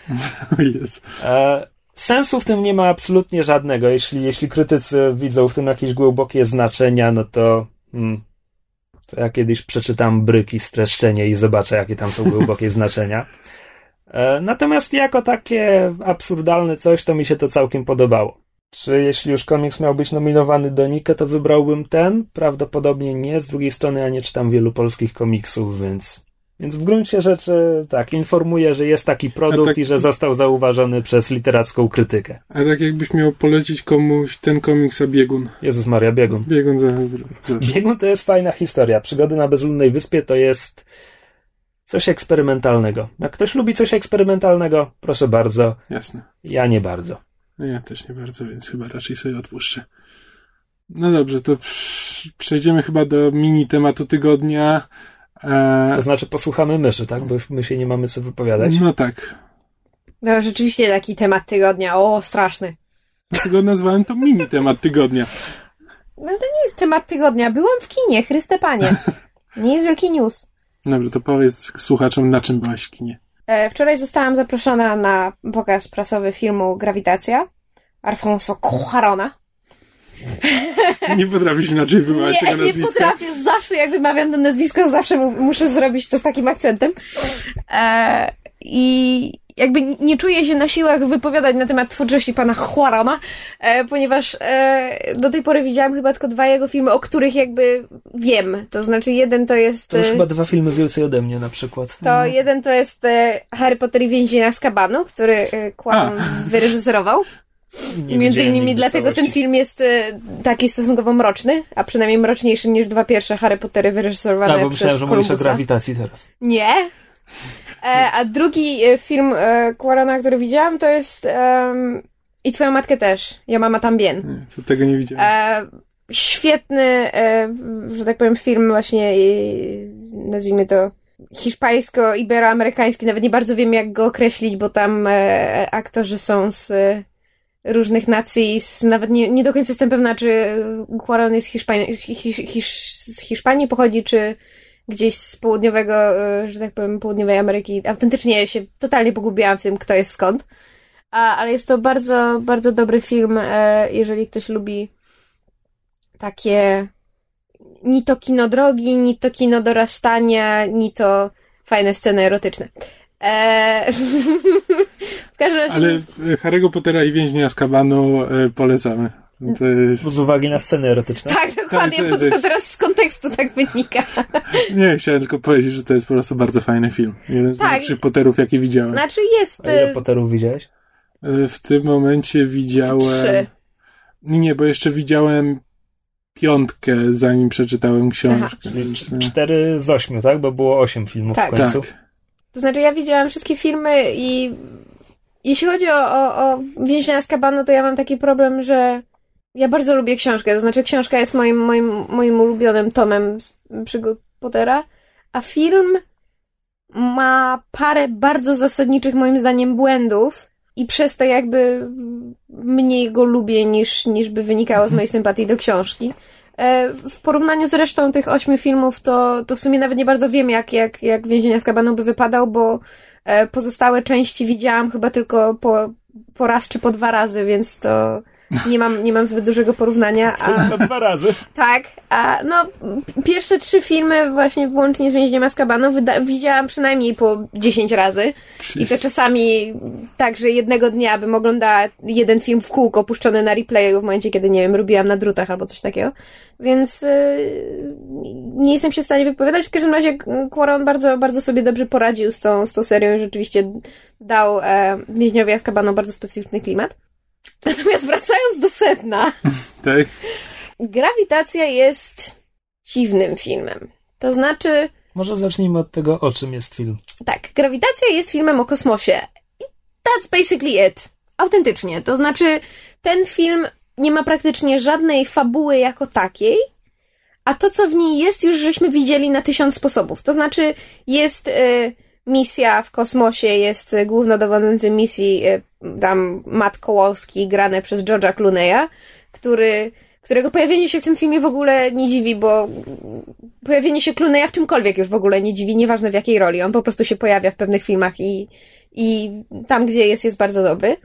Jezu. E, sensu w tym nie ma absolutnie żadnego. Jeśli, jeśli krytycy widzą w tym jakieś głębokie znaczenia, no to, hmm, to ja kiedyś przeczytam bryki, streszczenie i zobaczę, jakie tam są głębokie znaczenia. E, natomiast jako takie absurdalne coś, to mi się to całkiem podobało. Czy jeśli już komiks miał być nominowany do Nike, to wybrałbym ten? Prawdopodobnie nie. Z drugiej strony ja nie czytam wielu polskich komiksów, więc... Więc w gruncie rzeczy tak, informuję, że jest taki produkt tak- i że został zauważony przez literacką krytykę. A tak jakbyś miał polecić komuś ten komiks a biegun. Jezus Maria, biegun. Biegun za... za. Biegun to jest fajna historia. Przygody na bezludnej wyspie to jest coś eksperymentalnego. Jak ktoś lubi coś eksperymentalnego, proszę bardzo. Jasne. Ja nie bardzo. No Ja też nie bardzo, więc chyba raczej sobie odpuszczę. No dobrze, to przejdziemy chyba do mini tematu tygodnia. E, To znaczy posłuchamy myszy, tak? Bo my się nie mamy co wypowiadać. no tak. No, rzeczywiście taki temat tygodnia. O, straszny. Dlatego nazwałem to mini temat tygodnia. No to nie jest temat tygodnia. Byłam w kinie, Chryste Panie. Nie jest wielki news. Dobrze, to powiedz słuchaczom, na czym byłaś w kinie. E, wczoraj zostałam zaproszona na pokaz prasowy filmu Grawitacja Alfonso Cuarona. Nie potrafisz inaczej wymawiać Nie, tego nie nazwiska. potrafię. Zawsze jak wymawiam to nazwisko, zawsze mu, muszę zrobić to z takim akcentem. E, I jakby nie czuję się na siłach wypowiadać na temat twórczości pana Juarona, e, ponieważ e, do tej pory widziałam chyba tylko dwa jego filmy, o których jakby wiem. To znaczy jeden to jest... To już e, chyba dwa filmy więcej ode mnie na przykład. To jeden to jest e, Harry Potter i więzienia z kabanu, który e, Quaron wyreżyserował. Nie Między innymi dlatego ten całości. film jest e, taki stosunkowo mroczny, a przynajmniej mroczniejszy niż dwa pierwsze Harry Pottery wyreżyserowane Tak, bo przez myślałem, że mówisz o grawitacji teraz. Nie. E, a drugi e, film e, Quarona, który widziałam, to jest I twoją matkę też. Ja mama tam bien. Nie, co tego nie widziałem. E, świetny, e, że tak powiem, film właśnie, e, nazwijmy to hiszpańsko-iberoamerykański. Nawet nie bardzo wiem, jak go określić, bo tam e, aktorzy są z różnych nacji. Z, nawet nie, nie do końca jestem pewna, czy Cuarón jest Hiszpanii, hisz, hisz, z Hiszpanii pochodzi, czy gdzieś z południowego, e, że tak powiem, południowej Ameryki. Autentycznie się totalnie pogubiłam w tym, kto jest skąd. A, ale jest to bardzo, bardzo dobry film, e, jeżeli ktoś lubi takie ni to kino drogi, ni to kino dorastania, ni to fajne sceny erotyczne. Eee, w każdym razie... Ale e, Harry'ego Pottera i więźnia z kabanu e, polecamy. To jest... Z uwagi na sceny erotyczne. Tak, dokładnie, Tak, bo tak, to teraz z kontekstu tak wynika. Nie, chciałem tylko powiedzieć, że to jest po prostu bardzo fajny film. Jeden z Tak. najlepszych Potterów, jakie widziałem. Znaczy jest... A ile e, Potterów widziałeś? E, W tym momencie widziałem... Trzy. Nie, nie, bo jeszcze widziałem piątkę, zanim przeczytałem książkę. Aha. Więc, Cztery z ośmiu, tak? Bo było osiem filmów Tak. w końcu. tak. To znaczy ja widziałam wszystkie filmy i jeśli chodzi o, o, o Więźnia z kabanu, to ja mam taki problem, że ja bardzo lubię książkę. To znaczy książka jest moim, moim, moim ulubionym tomem przygód Pottera, a film ma parę bardzo zasadniczych moim zdaniem błędów i przez to jakby mniej go lubię niż, niż by wynikało z mojej sympatii do książki. E, W porównaniu z resztą tych ośmiu filmów, to, to w sumie nawet nie bardzo wiem, jak, jak, jak Więzienia z kabanu by wypadał, bo e, pozostałe części widziałam chyba tylko po, po raz czy po dwa razy, więc to nie mam, nie mam zbyt dużego porównania. A, dwa razy. tak, a no pierwsze trzy filmy właśnie włącznie z Więźniem Azkabanu wyda- widziałam przynajmniej po 10 razy. I to czasami tak, że jednego dnia bym oglądała jeden film w kółko puszczony na replayu w momencie, kiedy, nie wiem, robiłam na drutach albo coś takiego. Więc yy, nie jestem się w stanie wypowiadać. W każdym razie yy, Quaron bardzo, bardzo sobie dobrze poradził z tą, z tą serią i rzeczywiście dał e, Więźniowi Azkabanu bardzo specyficzny klimat. Natomiast wracając do sedna, Tak? Grawitacja jest dziwnym filmem. To znaczy, Może zacznijmy od tego, o czym jest film. tak, Grawitacja jest filmem o kosmosie. That's basically it. Autentycznie. To znaczy, ten film nie ma praktycznie żadnej fabuły jako takiej, a to, co w niej jest, już żeśmy widzieli na tysiąc sposobów. To znaczy, jest y, misja w kosmosie, jest y, głównodowodzący misji, y, tam Matt Kowalski, grany przez George'a Clooney'a, który, którego pojawienie się w tym filmie w ogóle nie dziwi, bo pojawienie się Clooney'a w czymkolwiek już w ogóle nie dziwi, nieważne w jakiej roli. On po prostu się pojawia w pewnych filmach i, i tam, gdzie jest, jest bardzo dobry.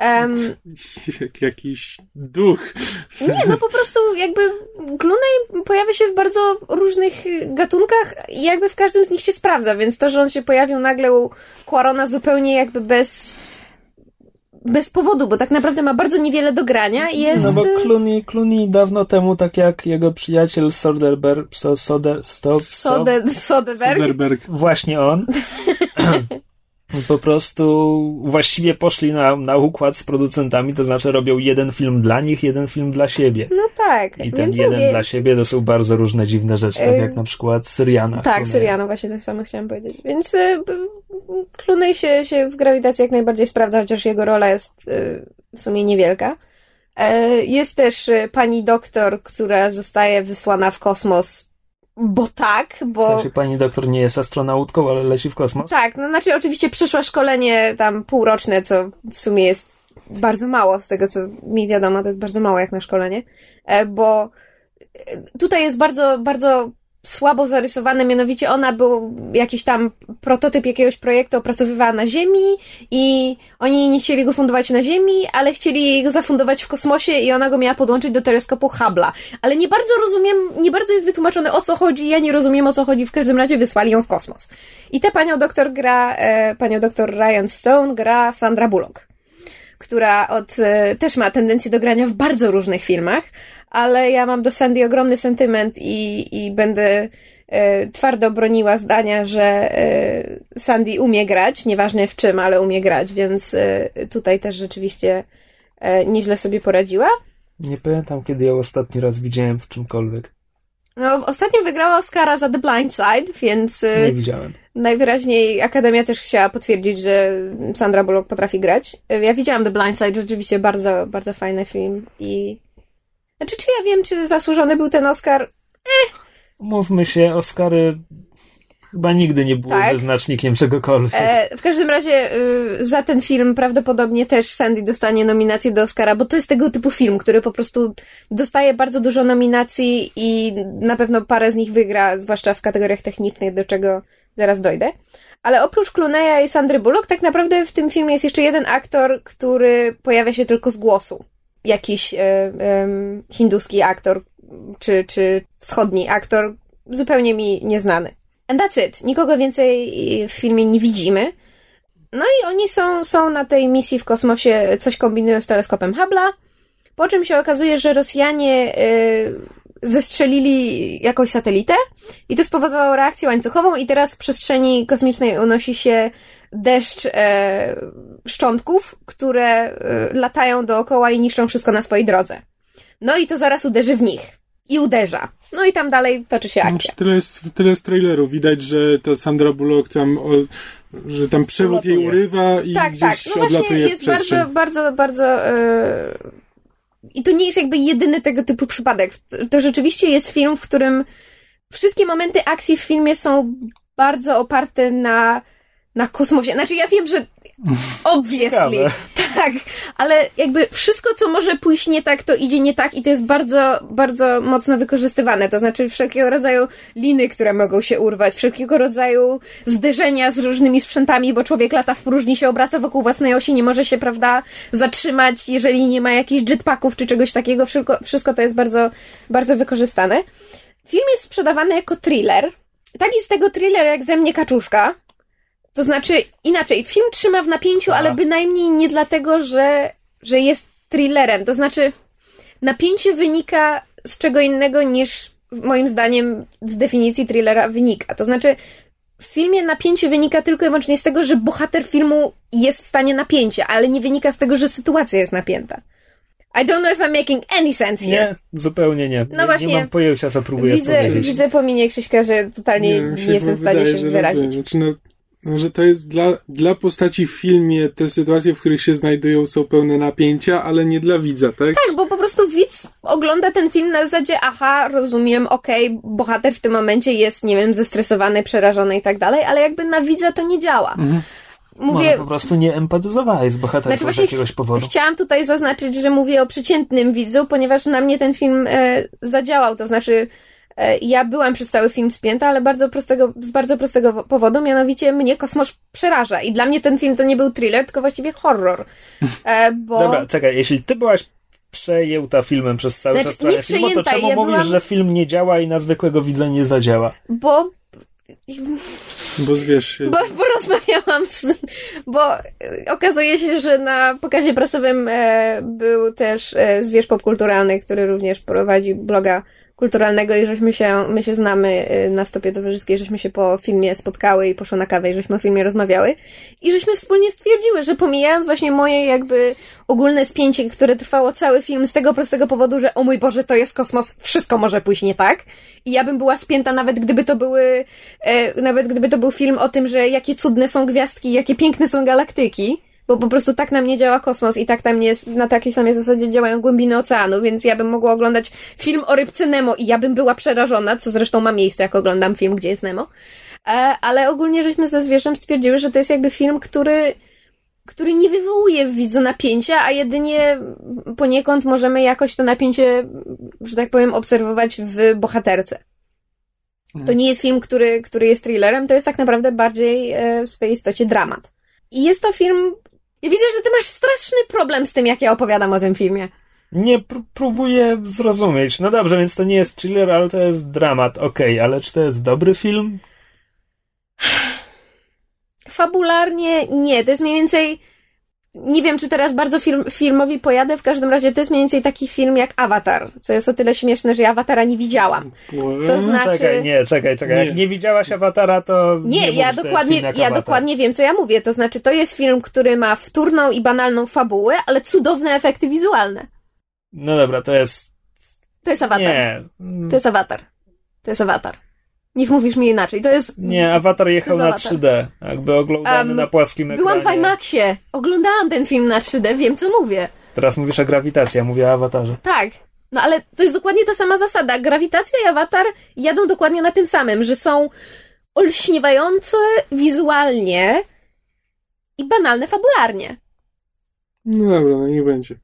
Um, Jak jakiś duch. nie, no po prostu jakby Clooney pojawia się w bardzo różnych gatunkach i jakby w każdym z nich się sprawdza, więc to, że on się pojawił nagle u Quarona zupełnie jakby bez bez powodu, bo tak naprawdę ma bardzo niewiele do grania i jest... No bo Clooney, Clooney dawno temu, tak jak jego przyjaciel Soderbergh, so, Soder, stop, so, Sode, Soderbergh, Soderbergh. właśnie on, po prostu właściwie poszli na, na układ z producentami, to znaczy robią jeden film dla nich, jeden film dla siebie. no tak, I ten jeden mówię, dla siebie to są bardzo różne dziwne rzeczy, tak jak na przykład Syriana. Tak, Syriano, właśnie tak samo chciałam powiedzieć. Więc y, Clooney się, się w grawitacji jak najbardziej sprawdza, chociaż jego rola jest y, w sumie niewielka. E, Jest też y, pani doktor, która zostaje wysłana w kosmos, bo tak, W bo... sensie pani doktor nie jest astronautką, ale leci w kosmos. Tak, no znaczy oczywiście przeszła szkolenie tam półroczne, co w sumie jest bardzo mało, z tego co mi wiadomo, to jest bardzo mało jak na szkolenie, e, bo e, tutaj jest bardzo, bardzo słabo zarysowane, mianowicie ona był jakiś tam prototyp jakiegoś projektu opracowywała na Ziemi i oni nie chcieli go fundować na Ziemi, ale chcieli go zafundować w kosmosie i ona go miała podłączyć do teleskopu Hubble'a. Ale nie bardzo rozumiem, nie bardzo jest wytłumaczone o co chodzi, ja nie rozumiem o co chodzi, w każdym razie wysłali ją w kosmos. I tę panią doktor gra, e, panią doktor Ryan Stone gra Sandra Bullock która od, e, też ma tendencję do grania w bardzo różnych filmach, ale ja mam do Sandy ogromny sentyment i, i będę e, twardo broniła zdania, że e, Sandy umie grać, nieważne w czym, ale umie grać, więc e, tutaj też rzeczywiście nieźle sobie poradziła. Nie pamiętam, kiedy ją ostatni raz widziałem w czymkolwiek. No, ostatnio wygrała Oscara za The Blind Side, więc Nie widziałem. Najwyraźniej Akademia też chciała potwierdzić, że Sandra Bullock potrafi grać. Ja widziałam The Blind Side, rzeczywiście bardzo, bardzo fajny film i... Znaczy, czy ja wiem, czy zasłużony był ten Oscar? Mówmy się, Oscary chyba nigdy nie były Tak. wyznacznikiem czegokolwiek. E, w każdym razie y, za ten film prawdopodobnie też Sandy dostanie nominację do Oscara, bo to jest tego typu film, który po prostu dostaje bardzo dużo nominacji i na pewno parę z nich wygra, zwłaszcza w kategoriach technicznych, do czego zaraz dojdę. Ale oprócz Clooney'a i Sandry Bullock, tak naprawdę w tym filmie jest jeszcze jeden aktor, który pojawia się tylko z głosu. Jakiś e, hinduski aktor, czy, czy wschodni aktor, zupełnie mi nieznany. And that's it. Nikogo więcej w filmie nie widzimy. No i oni są, są na tej misji w kosmosie, coś kombinują z teleskopem Hubble'a, po czym się okazuje, że Rosjanie y, zestrzelili jakąś satelitę i to spowodowało reakcję łańcuchową i teraz w przestrzeni kosmicznej unosi się deszcz e, szczątków, które e, latają dookoła i niszczą wszystko na swojej drodze. No i to zaraz uderzy w nich. I uderza. No i tam dalej toczy się akcja. Znaczy, tyle, jest, tyle jest traileru. Widać, że ta Sandra Bullock tam, o, że tam przewód jej urywa i tak, tak. gdzieś No właśnie odlatuje w jest przestrzeń. bardzo, bardzo, bardzo. e, I to nie jest jakby jedyny tego typu przypadek. To rzeczywiście jest film, w którym wszystkie momenty akcji w filmie są bardzo oparte na, na kosmosie. Znaczy, ja wiem, że obviously, Ciekawe. tak, ale jakby wszystko, co może pójść nie tak, to idzie nie tak i to jest bardzo, bardzo mocno wykorzystywane. To znaczy wszelkiego rodzaju liny, które mogą się urwać, wszelkiego rodzaju zderzenia z różnymi sprzętami, bo człowiek lata w próżni, się obraca wokół własnej osi, nie może się, prawda, zatrzymać, jeżeli nie ma jakichś jetpacków czy czegoś takiego. Wszystko, wszystko to jest bardzo, bardzo wykorzystane. Film jest sprzedawany jako thriller. Taki z tego thriller jak ze mnie kaczuszka. To znaczy, inaczej, film trzyma w napięciu, A. ale bynajmniej nie dlatego, że, że jest thrillerem. To znaczy, napięcie wynika z czego innego niż moim zdaniem z definicji thrillera wynika. To znaczy, w filmie napięcie wynika tylko i wyłącznie z tego, że bohater filmu jest w stanie napięcia, ale nie wynika z tego, że sytuacja jest napięta. I don't know if I'm making any sense here. Nie, zupełnie nie. No nie, właśnie. nie mam pojęcia, co próbujesz Widzę, powiedzieć. widzę po minie Krzyśka, że totalnie nie, mi jestem w stanie wydaje, się wyrazić. Znaczy, no, no, że to jest dla, dla postaci w filmie, te sytuacje, w których się znajdują, są pełne napięcia, ale nie dla widza, tak? Tak, bo po prostu widz ogląda ten film na zasadzie, aha, rozumiem, okej, bohater w tym momencie jest, nie wiem, zestresowany, przerażony i tak dalej, ale jakby na widza to nie działa. Może mówię... po prostu nie empatyzowałeś z bohaterką Znaczy z jakiegoś powodu. Chciałam tutaj zaznaczyć, że mówię o przeciętnym widzu, ponieważ na mnie ten film e, zadziałał, to znaczy ja byłam przez cały film spięta, ale bardzo prostego, z bardzo prostego powodu, mianowicie mnie kosmos przeraża i dla mnie ten film to nie był thriller, tylko właściwie horror. E, bo... Dobra, czekaj, jeśli ty byłaś przejęta filmem przez cały Znaczy, czas trwania nie filmu, to czemu ja mówisz, byłam- że film nie działa i na zwykłego widza nie zadziała? Bo Bo zwierz się. Bo, bo rozmawiałam z. Bo e, okazuje się, że na pokazie prasowym e, był też e, zwierz popkulturalny, który również prowadzi bloga kulturalnego i żeśmy się, my się znamy e, na stopie towarzyskiej, żeśmy się po filmie spotkały i poszło na kawę i żeśmy o filmie rozmawiały. I żeśmy wspólnie stwierdziły, że pomijając właśnie moje jakby ogólne spięcie, które trwało cały film z tego prostego powodu, że o mój Boże, to jest kosmos, wszystko może pójść nie tak. I ja bym była spięta nawet gdyby to były e, nawet gdyby to był film o tym, że jakie cudne są gwiazdki, jakie piękne są galaktyki, bo po prostu tak na mnie działa kosmos i tak na mnie s- na takiej samej zasadzie działają głębiny oceanu, więc ja bym mogła oglądać film o rybce Nemo i ja bym była przerażona, co zresztą ma miejsce, jak oglądam film, gdzie jest Nemo. E, ale ogólnie żeśmy ze zwierzem stwierdziły, że to jest jakby film, który który nie wywołuje w widzu napięcia, a jedynie poniekąd możemy jakoś to napięcie, że tak powiem, obserwować w bohaterce. To nie jest film, który, który jest thrillerem, to jest tak naprawdę bardziej e, w swojej istocie dramat. I jest to film. Ja widzę, że ty masz straszny problem z tym, jak ja opowiadam o tym filmie. Nie pró- próbuję zrozumieć. No dobrze, więc to nie jest thriller, ale to jest dramat. Okej, ale czy to jest dobry film? Fabularnie nie, to jest mniej więcej. Nie wiem, czy teraz bardzo film, filmowi pojadę, w każdym razie to jest mniej więcej taki film jak Avatar, co jest o tyle śmieszne, że ja Awatara nie widziałam. To znaczy- Czekaj, nie, czekaj, czekaj. Jak Nie. nie widziałaś Awatara, to nie, Nie, ja że to jest dokładnie, film jak ja Avatar. dokładnie wiem, co ja mówię. To znaczy, to jest film, który ma wtórną i banalną fabułę, ale cudowne efekty wizualne. No dobra, to jest... To jest Avatar. Nie. To jest Avatar. To jest Avatar. Nie mówisz mi inaczej. To jest. Nie, Avatar jechał na jest 3D. Jakby oglądany Em, na płaskim ekranie. Byłam w IMAXie. Oglądałam ten film na 3D, wiem co mówię. Teraz mówisz o grawitacji, ja mówię o Avatarze. Tak. No ale to jest dokładnie ta sama zasada. Grawitacja i awatar jadą dokładnie na tym samym, że są olśniewające wizualnie i banalne fabularnie. No dobra, no nie będzie.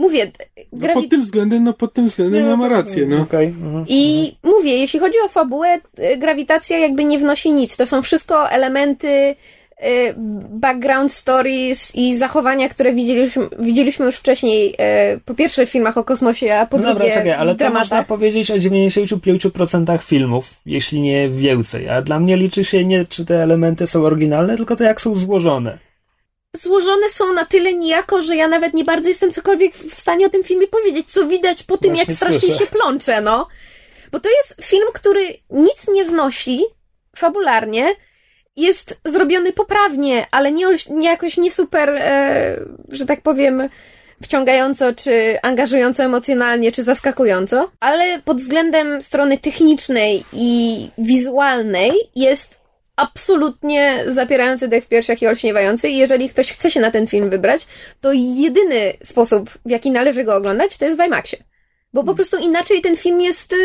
Mówię, No pod tym względem, no pod tym względem Nie, ma rację, no. Okej. mhm. I mówię, jeśli chodzi o fabułę, y, grawitacja jakby nie wnosi nic. To są wszystko elementy y, background stories i zachowania, które widzieliśmy, widzieliśmy już wcześniej, y, po pierwsze w filmach o kosmosie, a po No drugie dobra, czekaj, ale to można powiedzieć o 95% filmów, jeśli nie więcej. A dla mnie liczy się nie, czy te elementy są oryginalne, tylko to, jak są złożone. Złożone są na tyle nijako, że ja nawet nie bardzo jestem cokolwiek w stanie o tym filmie powiedzieć, co widać po tym, Właśnie jak strasznie słyszę. się plącze, no. Bo to jest film, który nic nie wnosi fabularnie, jest zrobiony poprawnie, ale nie, nie jakoś nie super, e, że tak powiem, wciągająco, czy angażująco emocjonalnie, czy zaskakująco, ale pod względem strony technicznej i wizualnej jest absolutnie zapierający dech w piersiach i olśniewający i jeżeli ktoś chce się na ten film wybrać, to jedyny sposób, w jaki należy go oglądać, to jest w IMAXie. Bo po prostu inaczej ten film jest y,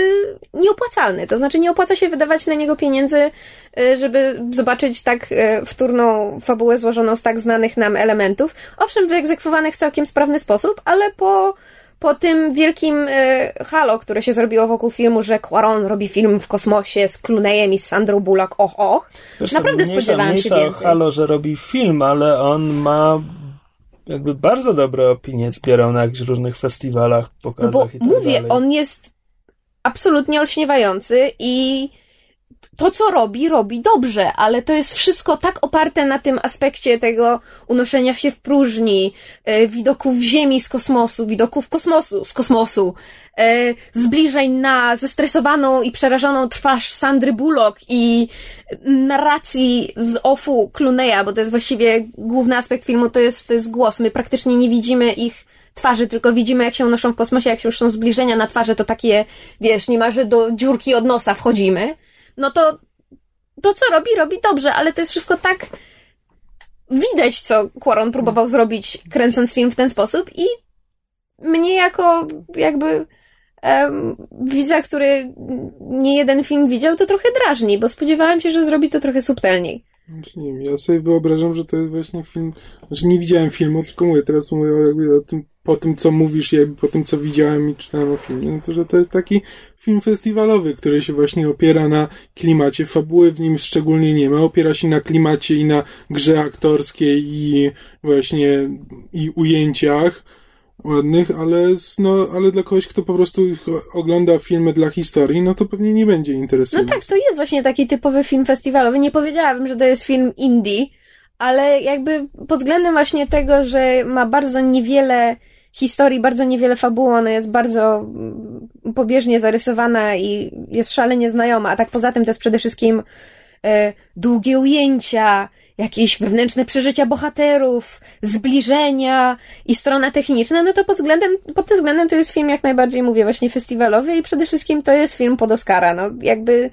nieopłacalny. To znaczy nie opłaca się wydawać na niego pieniędzy, y, żeby zobaczyć tak y, wtórną fabułę złożoną z tak znanych nam elementów. Owszem, wyegzekwowanych w całkiem sprawny sposób, ale po, po tym wielkim y, halo, które się zrobiło wokół filmu, że Quaron robi film w kosmosie z Clooneyem i z Sandrą Bullock, och, och. Wiesz, Naprawdę mniejsza, spodziewałam się mniejsza o więcej. Halo, że robi film, ale on ma jakby bardzo dobre opinie, zbierał na jakichś różnych festiwalach, No pokazach bo i tak mówię, dalej. on jest absolutnie olśniewający i to, co robi, robi dobrze, ale to jest wszystko tak oparte na tym aspekcie tego unoszenia się w próżni, e, widoków Ziemi z kosmosu, widoków kosmosu z kosmosu, e, zbliżeń na zestresowaną i przerażoną twarz Sandry Bullock i narracji z offu Clooney'a, bo to jest właściwie główny aspekt filmu, to jest, to jest głos. My praktycznie nie widzimy ich twarzy, tylko widzimy, jak się unoszą w kosmosie, jak już są zbliżenia na twarze, to takie, wiesz, niemalże do dziurki od nosa wchodzimy. No to to, co robi, robi dobrze, ale to jest wszystko tak widać, co Quaron próbował zrobić, kręcąc film w ten sposób i mnie jako jakby um, widza, który nie jeden film widział, to trochę drażni, bo spodziewałam się, że zrobi to trochę subtelniej. Znaczy, nie wiem, ja sobie wyobrażam, że to jest właśnie film, znaczy nie widziałem filmu, tylko mówię, teraz mówię o, jakby o tym, po tym, co mówisz, jakby po tym, co widziałem i czytałem o filmie, no to, że to jest taki film festiwalowy, który się właśnie opiera na klimacie, fabuły w nim szczególnie nie ma, opiera się na klimacie i na grze aktorskiej i właśnie i ujęciach ładnych, ale, no, ale dla kogoś, kto po prostu ogląda filmy dla historii, no to pewnie nie będzie No interesujący. tak, to jest właśnie taki typowy film festiwalowy. Nie powiedziałabym, że to jest film indie, ale jakby pod względem właśnie tego, że ma bardzo niewiele historii, bardzo niewiele fabuły, ona jest bardzo mm, pobieżnie zarysowana i jest szalenie znajoma, a tak poza tym to jest przede wszystkim e, długie ujęcia, jakieś wewnętrzne przeżycia bohaterów, zbliżenia i strona techniczna, no to pod względem, pod tym względem to jest film jak najbardziej, mówię, właśnie festiwalowy i przede wszystkim to jest film pod Oscara, no jakby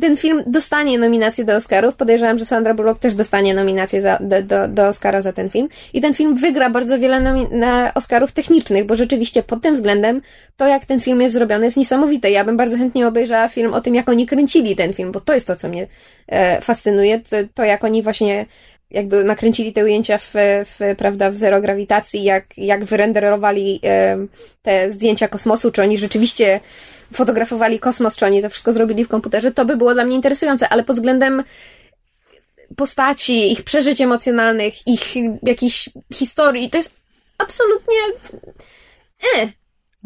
ten film dostanie nominację do Oscarów. Podejrzewam, że Sandra Bullock też dostanie nominację za, do, do, do Oscara za ten film. I ten film wygra bardzo wiele nomi- Oscarów technicznych, bo rzeczywiście pod tym względem to, jak ten film jest zrobiony, jest niesamowite. Ja bym bardzo chętnie obejrzała film o tym, jak oni kręcili ten film, bo to jest to, co mnie e, fascynuje. To, to, jak oni właśnie jakby nakręcili te ujęcia w, w, prawda, w zero grawitacji, jak, jak wyrenderowali e, te zdjęcia kosmosu, czy oni rzeczywiście fotografowali kosmos, czy oni to wszystko zrobili w komputerze, to by było dla mnie interesujące, ale pod względem postaci, ich przeżyć emocjonalnych, ich jakichś historii, to jest absolutnie... E.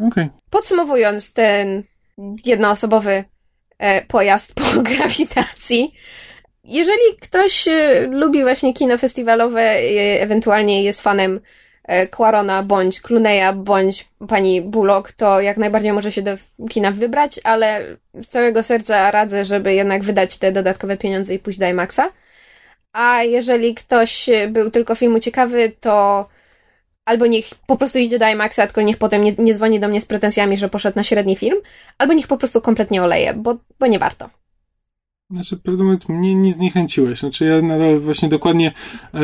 Okej. Podsumowując ten jednoosobowy e, pojazd po grawitacji, jeżeli ktoś e, lubi właśnie kino festiwalowe, ewentualnie jest fanem Quarona, bądź Clooney'a, bądź pani Bullock, to jak najbardziej może się do kina wybrać, ale z całego serca radzę, żeby jednak wydać te dodatkowe pieniądze i pójść do IMAXa. A jeżeli ktoś e, był tylko filmu ciekawy, to albo niech po prostu idzie do IMAXa, tylko niech potem nie, nie dzwoni do mnie z pretensjami, że poszedł na średni film, albo niech po prostu kompletnie oleje, bo, bo nie warto. Znaczy, prawdę mówiąc, mnie nie zniechęciłeś. Znaczy, ja nadal właśnie dokładnie, e,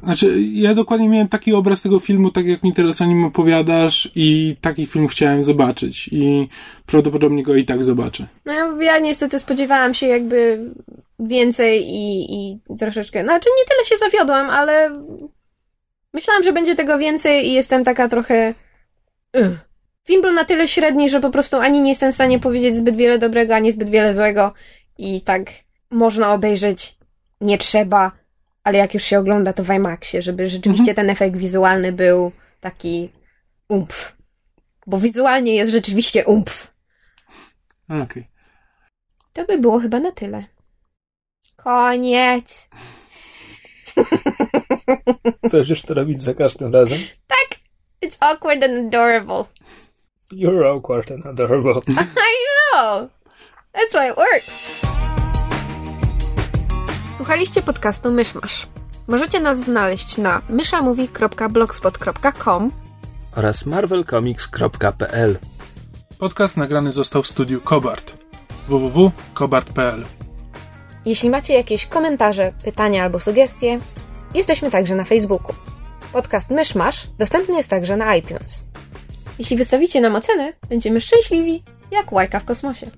znaczy, ja dokładnie miałem taki obraz tego filmu, tak jak mi teraz o nim opowiadasz i taki film chciałem zobaczyć i prawdopodobnie go i tak zobaczę. No ja, ja niestety spodziewałam się jakby więcej i, i troszeczkę, znaczy nie tyle się zawiodłam, ale myślałam, że będzie tego więcej i jestem taka trochę... Ugh. Film był na tyle średni, że po prostu ani nie jestem w stanie powiedzieć zbyt wiele dobrego, ani zbyt wiele złego i tak można obejrzeć, nie trzeba, ale jak już się ogląda, to w IMAXie, żeby rzeczywiście ten efekt wizualny był taki umpf. Bo wizualnie jest rzeczywiście umpf. Okej. To by było chyba na tyle. Koniec. Będziesz to robić za każdym razem? It's awkward and adorable. You're awkward and adorable. I know. That's why it works. Słuchaliście podcastu Myszmasz. Możecie nas znaleźć na myszamovie.blogspot.com oraz marvelcomics.pl Podcast nagrany został w studiu Kobart. www.kobart.pl Jeśli macie jakieś komentarze, pytania albo sugestie, jesteśmy także na Facebooku. Podcast Myszmasz dostępny jest także na iTunes. Jeśli wystawicie nam ocenę, będziemy szczęśliwi jak łajka w kosmosie.